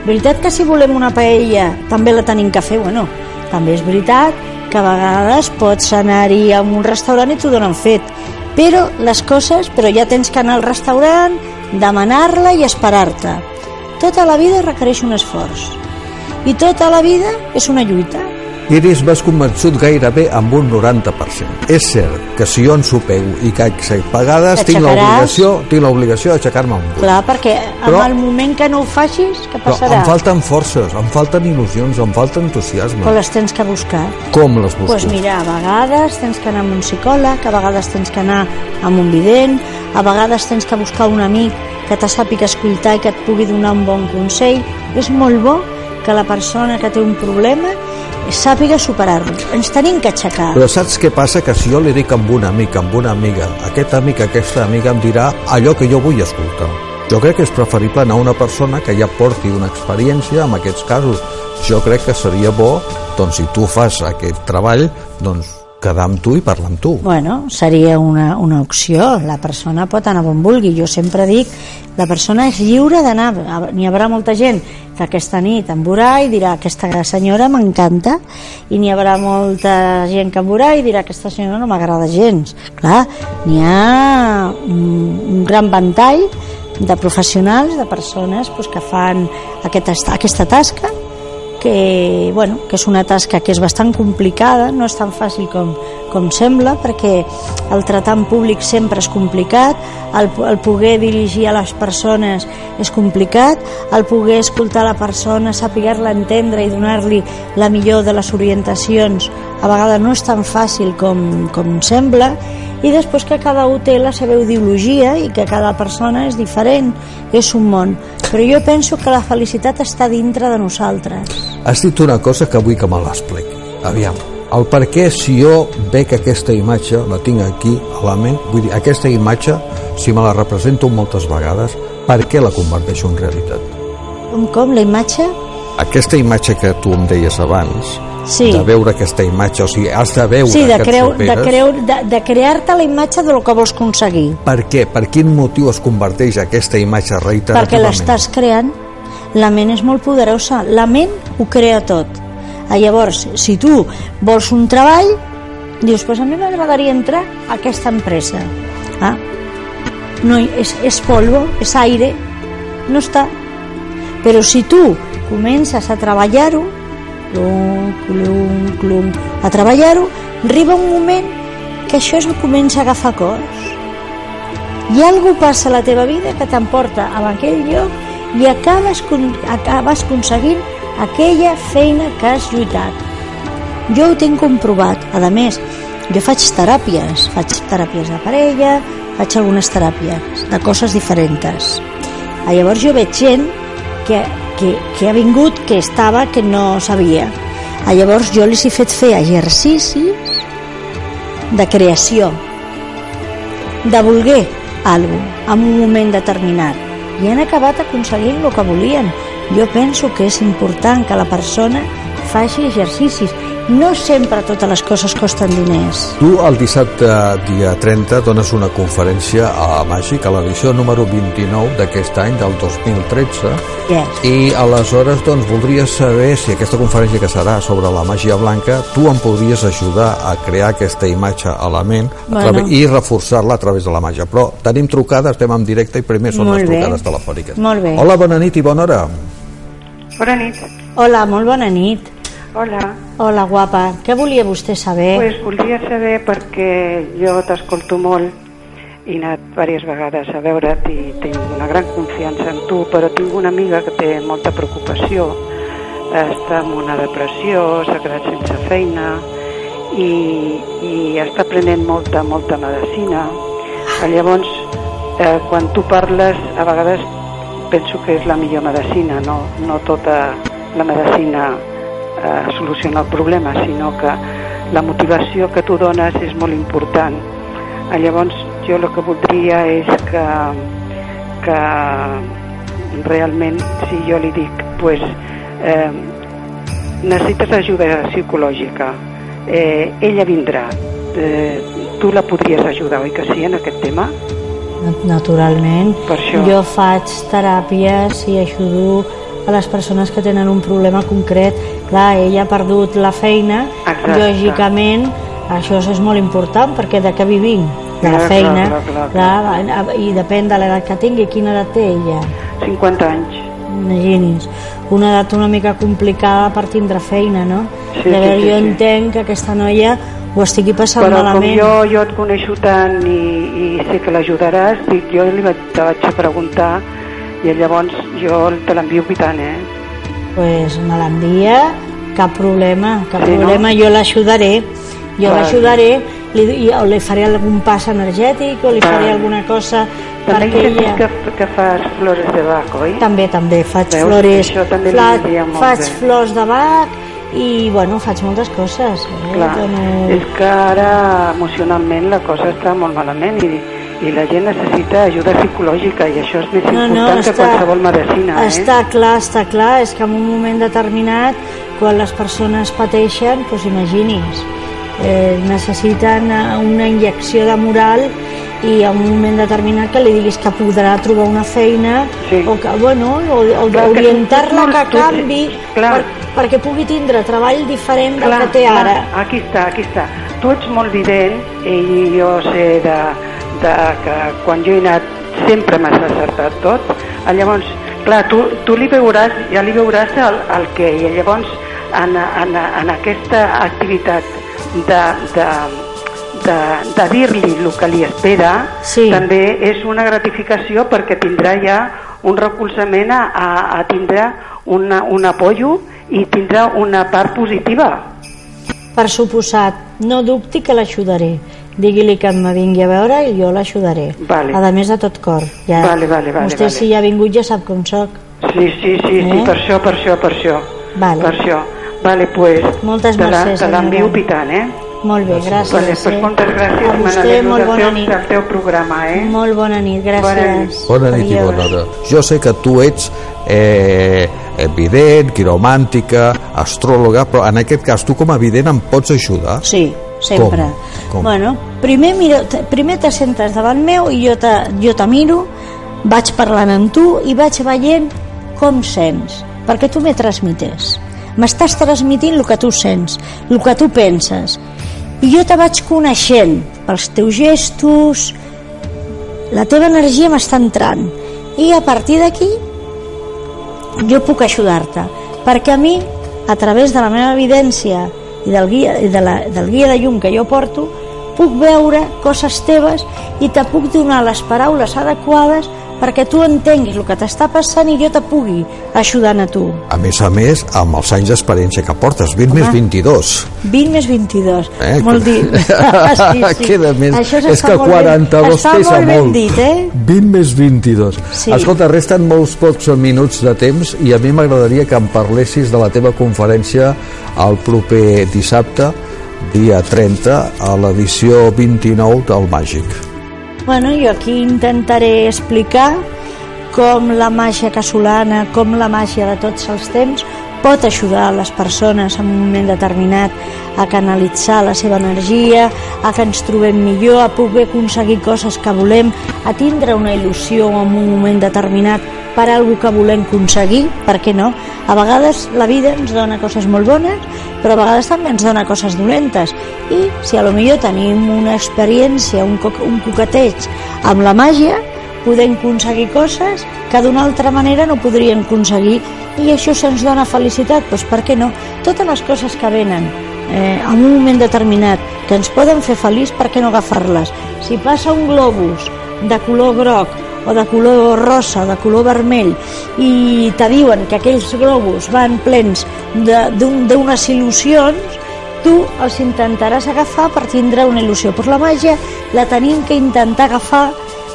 Veritat que si volem una paella també la tenim que fer? Bueno, també és veritat que a vegades pots anar-hi a un restaurant i t'ho donen fet. Però les coses però ja tens que anar al restaurant demanar-la i esperar-te. Tota la vida requereix un esforç. I tota la vida és una lluita Iris, m'has convençut gairebé amb un 90%. És cert que si jo ensopego i caic set vegades, tinc l'obligació tinc l'obligació d'aixecar-me un buit. clar, perquè en Però- el moment que no ho facis què Però passarà? em falten forces, em falten il·lusions, em falta entusiasme. però les tens que buscar Com les busco? Doncs pues mira, a vegades tens que anar amb un psicòleg, a vegades tens que anar amb un vident, a vegades tens que buscar un amic que te sàpiga escoltar i que et pugui donar un bon consell. És molt bo que la persona que té un problema sàpiga superar-lo. Ens tenim que aixecar. Però saps què passa? Que si jo li dic amb un amic, amb una amiga, aquest amic, aquesta amiga em dirà allò que jo vull escoltar. Jo crec que és preferible anar a una persona que ja porti una experiència en aquests casos. Jo crec que seria bo, doncs, si tu fas aquest treball, doncs, quedar amb tu i parlar amb tu. Bueno, seria una, una opció. La persona pot anar on vulgui. Jo sempre dic, la persona és lliure d'anar. N'hi haurà molta gent que aquesta nit em veurà i dirà aquesta senyora m'encanta i n'hi haurà molta gent que em veurà i dirà aquesta senyora no m'agrada gens. Clar, n'hi ha un, gran ventall de professionals, de persones pues, que fan aquesta, aquesta tasca que, bueno, que és una tasca que és bastant complicada, no és tan fàcil com, com sembla, perquè el tratar en públic sempre és complicat, el, el poder dirigir a les persones és complicat, el poder escoltar la persona, saber-la entendre i donar-li la millor de les orientacions, a vegades no és tan fàcil com, com sembla, i després que cada un té la seva ideologia i que cada persona és diferent, és un món. Però jo penso que la felicitat està dintre de nosaltres. Has dit una cosa que vull que me l'expliqui. Aviam, el per què si jo veig aquesta imatge, la tinc aquí a la ment, vull dir, aquesta imatge, si me la represento moltes vegades, per què la converteixo en realitat? Com, com, la imatge? Aquesta imatge que tu em deies abans, Sí. de veure aquesta imatge, o sigui, has de veure Sí, de, que creu, de, creu, de, de crear-te la imatge de lo que vols aconseguir. Per què? Per quin motiu es converteix aquesta imatge Perquè reiterativament? l'estàs creant, la ment és molt poderosa. La ment ho crea tot. Ah, llavors, si tu vols un treball, dius, pues a mi m'agradaria entrar a aquesta empresa. Ah, no, és, és polvo, és aire, no està. Però si tu comences a treballar-ho, clum, clum, clum, a treballar-ho, arriba un moment que això es comença a agafar cos i algú passa a la teva vida que t'emporta a aquell lloc i acabes, acabes aconseguint aquella feina que has lluitat. Jo ho tinc comprovat. A més, jo faig teràpies, faig teràpies de parella, faig algunes teràpies de coses diferents. Ah, Llavors jo veig gent que, que, que ha vingut, que estava, que no sabia. Ah, Llavors jo els he fet fer exercicis de creació, de voler alguna cosa en un moment determinat i han acabat aconseguint el que volien. Jo penso que és important que la persona faci exercicis. No sempre totes les coses costen diners. Tu el dissabte dia 30 dones una conferència a Màgic, a l'edició número 29 d'aquest any, del 2013, Yes. i aleshores doncs, voldria saber si aquesta conferència que serà sobre la màgia blanca tu em podries ajudar a crear aquesta imatge a la ment a Bueno. través, i reforçar-la a través de la màgia. Però tenim trucades, estem en directe i primer són Molt les bé. trucades telefòniques. Molt bé. Hola, bona nit i bona hora. Bona nit. Hola, molt bona nit. Hola. Hola, guapa. Què volia vostè saber? Pues volia saber perquè jo t'escolto molt i he anat diverses vegades a veure't i tinc una gran confiança en tu, però tinc una amiga que té molta preocupació, està amb una depressió, s'ha quedat sense feina i, i està prenent molta, molta medicina. Llavors, eh, quan tu parles, a vegades penso que és la millor medicina, no, no tota la medicina eh, soluciona el problema, sinó que la motivació que tu dones és molt important. Llavors, jo el que voldria és que, que realment, si jo li dic, pues, eh, necessites ajuda psicològica, eh, ella vindrà, eh, tu la podries ajudar, oi que sí, en aquest tema? Naturalment. Per això. Jo faig teràpies i ajudo a les persones que tenen un problema concret. Clar, ella ha perdut la feina, Exacte. lògicament això és molt important perquè de què vivim? De la Clar, feina, clar, clar, clar. clar, i depèn de l'edat que tingui. Quina edat té ella? 50 anys. Imagini's, una edat una mica complicada per tindre feina, no? Sí, Llavors sí, sí, jo sí. entenc que aquesta noia ho estigui passant Però com malament. jo, jo et coneixo tant i, i sé que l'ajudaràs, dic, jo li vaig, te vaig preguntar i llavors jo te l'envio pitant, eh? pues me l'envia cap problema, cap Sí, no? problema, jo l'ajudaré jo l'ajudaré li, o li faré algun pas energètic o li Clar. faré alguna cosa També perquè ella... que, que fas flores de bac, oi? també, també, faig Veus? flores també fla- faig bé. flors de bac i bueno, faig moltes coses eh? Clar, Dono- és que ara emocionalment la cosa està molt malament i, i la gent necessita ajuda psicològica i això és més No, no, important que està- qualsevol medicina, eh? Està clar, està clar, és que en un moment determinat, quan les persones pateixen, doncs imagini's, eh, necessiten eh, una injecció de moral i en un moment determinat que li diguis que podrà trobar una feina Sí. o que, bueno, o, o Clar, que que canvi clar. per, perquè pugui tindre treball diferent del Clar, que té ara. clar, aquí està, aquí està. Tu ets molt vident i jo sé de, de que quan jo he anat sempre m'has acertat tot. Eh, Llavors, clar, tu, tu li veuràs, ja li veuràs el, el que i llavors en, en, en aquesta activitat de, de, de, de dir-li el que li espera Sí. també és una gratificació perquè tindrà ja un recolzament a, a, a tindre una, un apoyo i tindrà una part positiva. Per suposat, no dubti que l'ajudaré. Digui-li que em vingui a veure i jo l'ajudaré. Vale. A més de tot cor. Ja. Vale, vale, vale, Vostè vale. si ja ha vingut ja sap com soc. Sí, sí, sí, sí, Eh? per això, per això, per això. Vale. Per això. Vale, pues, Moltes te la- mercès, te l'envio pitant, eh? Molt bé, gràcies. Vale, pues eh? moltes gràcies, A vostè, molt del, bona teu, nit. del teu programa, eh? Molt bona nit, gràcies. Bona nit. Bona nit i bona hora. Jo sé que tu ets eh, evident, quiromàntica, astròloga, però en aquest cas tu com a evident em pots ajudar? Sí, sempre. Com? Com? Bueno, primer, mira, t- primer te sentes davant meu i jo te, jo te miro, vaig parlant amb tu i vaig veient com sents, perquè tu me transmites. M'estàs transmitint el que tu sents, el que tu penses. I jo te vaig coneixent pels teus gestos, la teva energia m'està entrant. I a partir d'aquí jo puc ajudar-te perquè a mi, a través de la meva evidència i del guia, i de la, del guia de llum que jo porto puc veure coses teves i te puc donar les paraules adequades perquè tu entenguis el que t'està passant i jo te pugui ajudant a tu A més a més, amb els anys d'experiència que portes, 20 més 22. 20 més 22 Eh, molt que- dit sí, sí. Queda més. Això és està que molt 42 ben, està pesa molt ben molt. dit eh? 20 més 22. Sí. Escolta, resten molts pocs minuts de temps i a mi m'agradaria que em parlessis de la teva conferència el proper dissabte, dia 30, a l'edició 29 del Màgic. Bueno, jo aquí intentaré explicar com la màgia casolana, com la màgia de tots els temps pot ajudar les persones en un moment determinat a canalitzar la seva energia, a que ens trobem millor, a poder aconseguir coses que volem, a tindre una il·lusió en un moment determinat per algo que volem aconseguir, per què no? A vegades la vida ens dona coses molt bones, però a vegades també ens dona coses dolentes. I si a lo millor tenim una experiència, un, co un coqueteig amb la màgia, podem aconseguir coses que d'una altra manera no podríem aconseguir i això se'ns dona felicitat, doncs per què no? Totes les coses que venen eh, en un moment determinat que ens poden fer feliç, per què no agafar-les? Si passa un globus de color groc o de color rosa de color vermell i te diuen que aquells globus van plens d'unes il·lusions tu els intentaràs agafar per tindre una il·lusió però la màgia la tenim que intentar agafar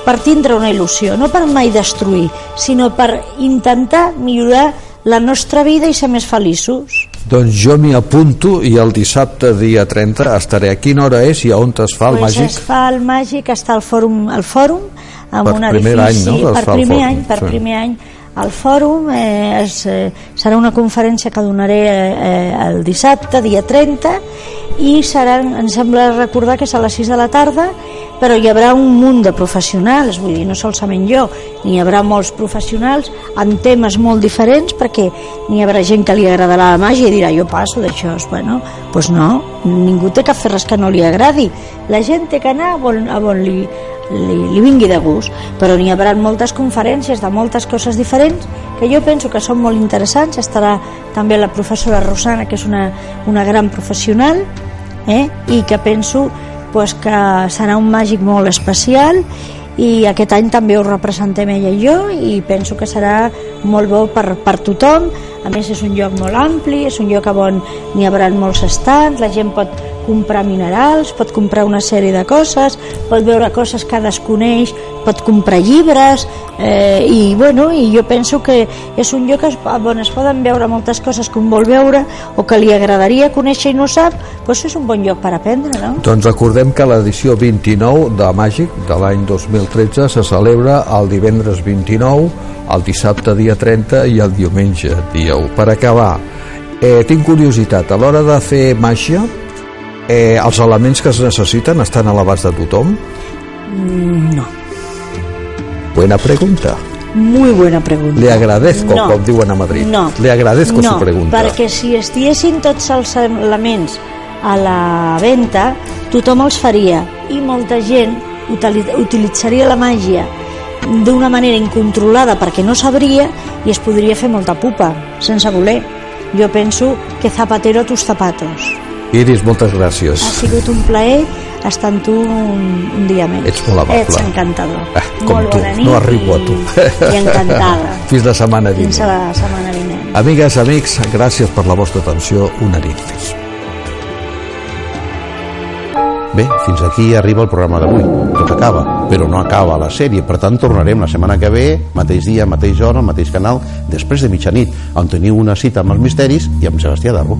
per tindre una il·lusió no per mai destruir sinó per intentar millorar la nostra vida i ser més feliços Doncs jo m'hi apunto i el dissabte, dia 30, estaré. A quina hora és i a on es fa el pues Màgic? es fa el màgic està al fòrum, al fòrum amb Per un primer edifici any, no, per primer any, per sí. primer any al fòrum eh, es, eh, serà una conferència que donaré eh, eh, el dissabte, dia 30 i seran, em sembla recordar que és a les 6 de la tarda però hi haurà un munt de professionals vull dir, no solament jo, n'hi haurà molts professionals amb temes molt diferents perquè n'hi haurà gent que li agradarà la màgia i dirà jo passo d'això bueno, doncs no, ningú té que fer res que no li agradi. La gent té que anar a on, a on li, li, li vingui de gust. Però n'hi haurà moltes conferències de moltes coses diferents que jo penso que són molt interessants. Estarà també la professora Rosana que és una, una gran professional eh? i que penso pues, que serà un màgic molt especial. I aquest any també ho representem ella i jo i penso que serà molt bo per, per tothom a més és un lloc molt ampli és un lloc on n'hi haurà molts estants la gent pot comprar minerals pot comprar una sèrie de coses pot veure coses que desconeix pot comprar llibres eh, i bueno, i jo penso que és un lloc on es poden veure moltes coses que un vol veure o que li agradaria conèixer i no sap doncs és un bon lloc per aprendre no? Doncs recordem que l'edició 29 de Màgic de l'any 2013 se celebra el divendres 29, el dissabte dia 30 i el diumenge dia 1. Per acabar, eh, tinc curiositat, a l'hora de fer màgia, eh, els elements que es necessiten estan a l'abast de tothom? Mm, no Buena pregunta. Muy buena pregunta. Le agradezco, No. com diuen a Madrid. No. Le agradezco no, su pregunta. perquè si estiguessin tots els elements a la venda, tothom els faria i molta gent utili- utilitzaria la màgia d'una manera incontrolada perquè no sabria i es podria fer molta pupa, sense voler. Jo penso que zapatero a tus zapatos. Iris, moltes gràcies. Ha sigut un plaer estar amb tu un, un dia més. Ets molt amable. Ets encantador. Ah, com molt tu, nit no arribo a tu. I, i encantada. Fins la setmana vinent. Fins la setmana vinent. Amigues, amics, gràcies per la vostra atenció una nit més. Bé, fins aquí arriba el programa d'avui. Tot acaba, però no acaba la sèrie. Per tant, tornarem la setmana que ve, mateix dia, mateix hora, mateix canal, després de mitjanit, on teniu una cita amb els misteris i amb Sebastià Darbo.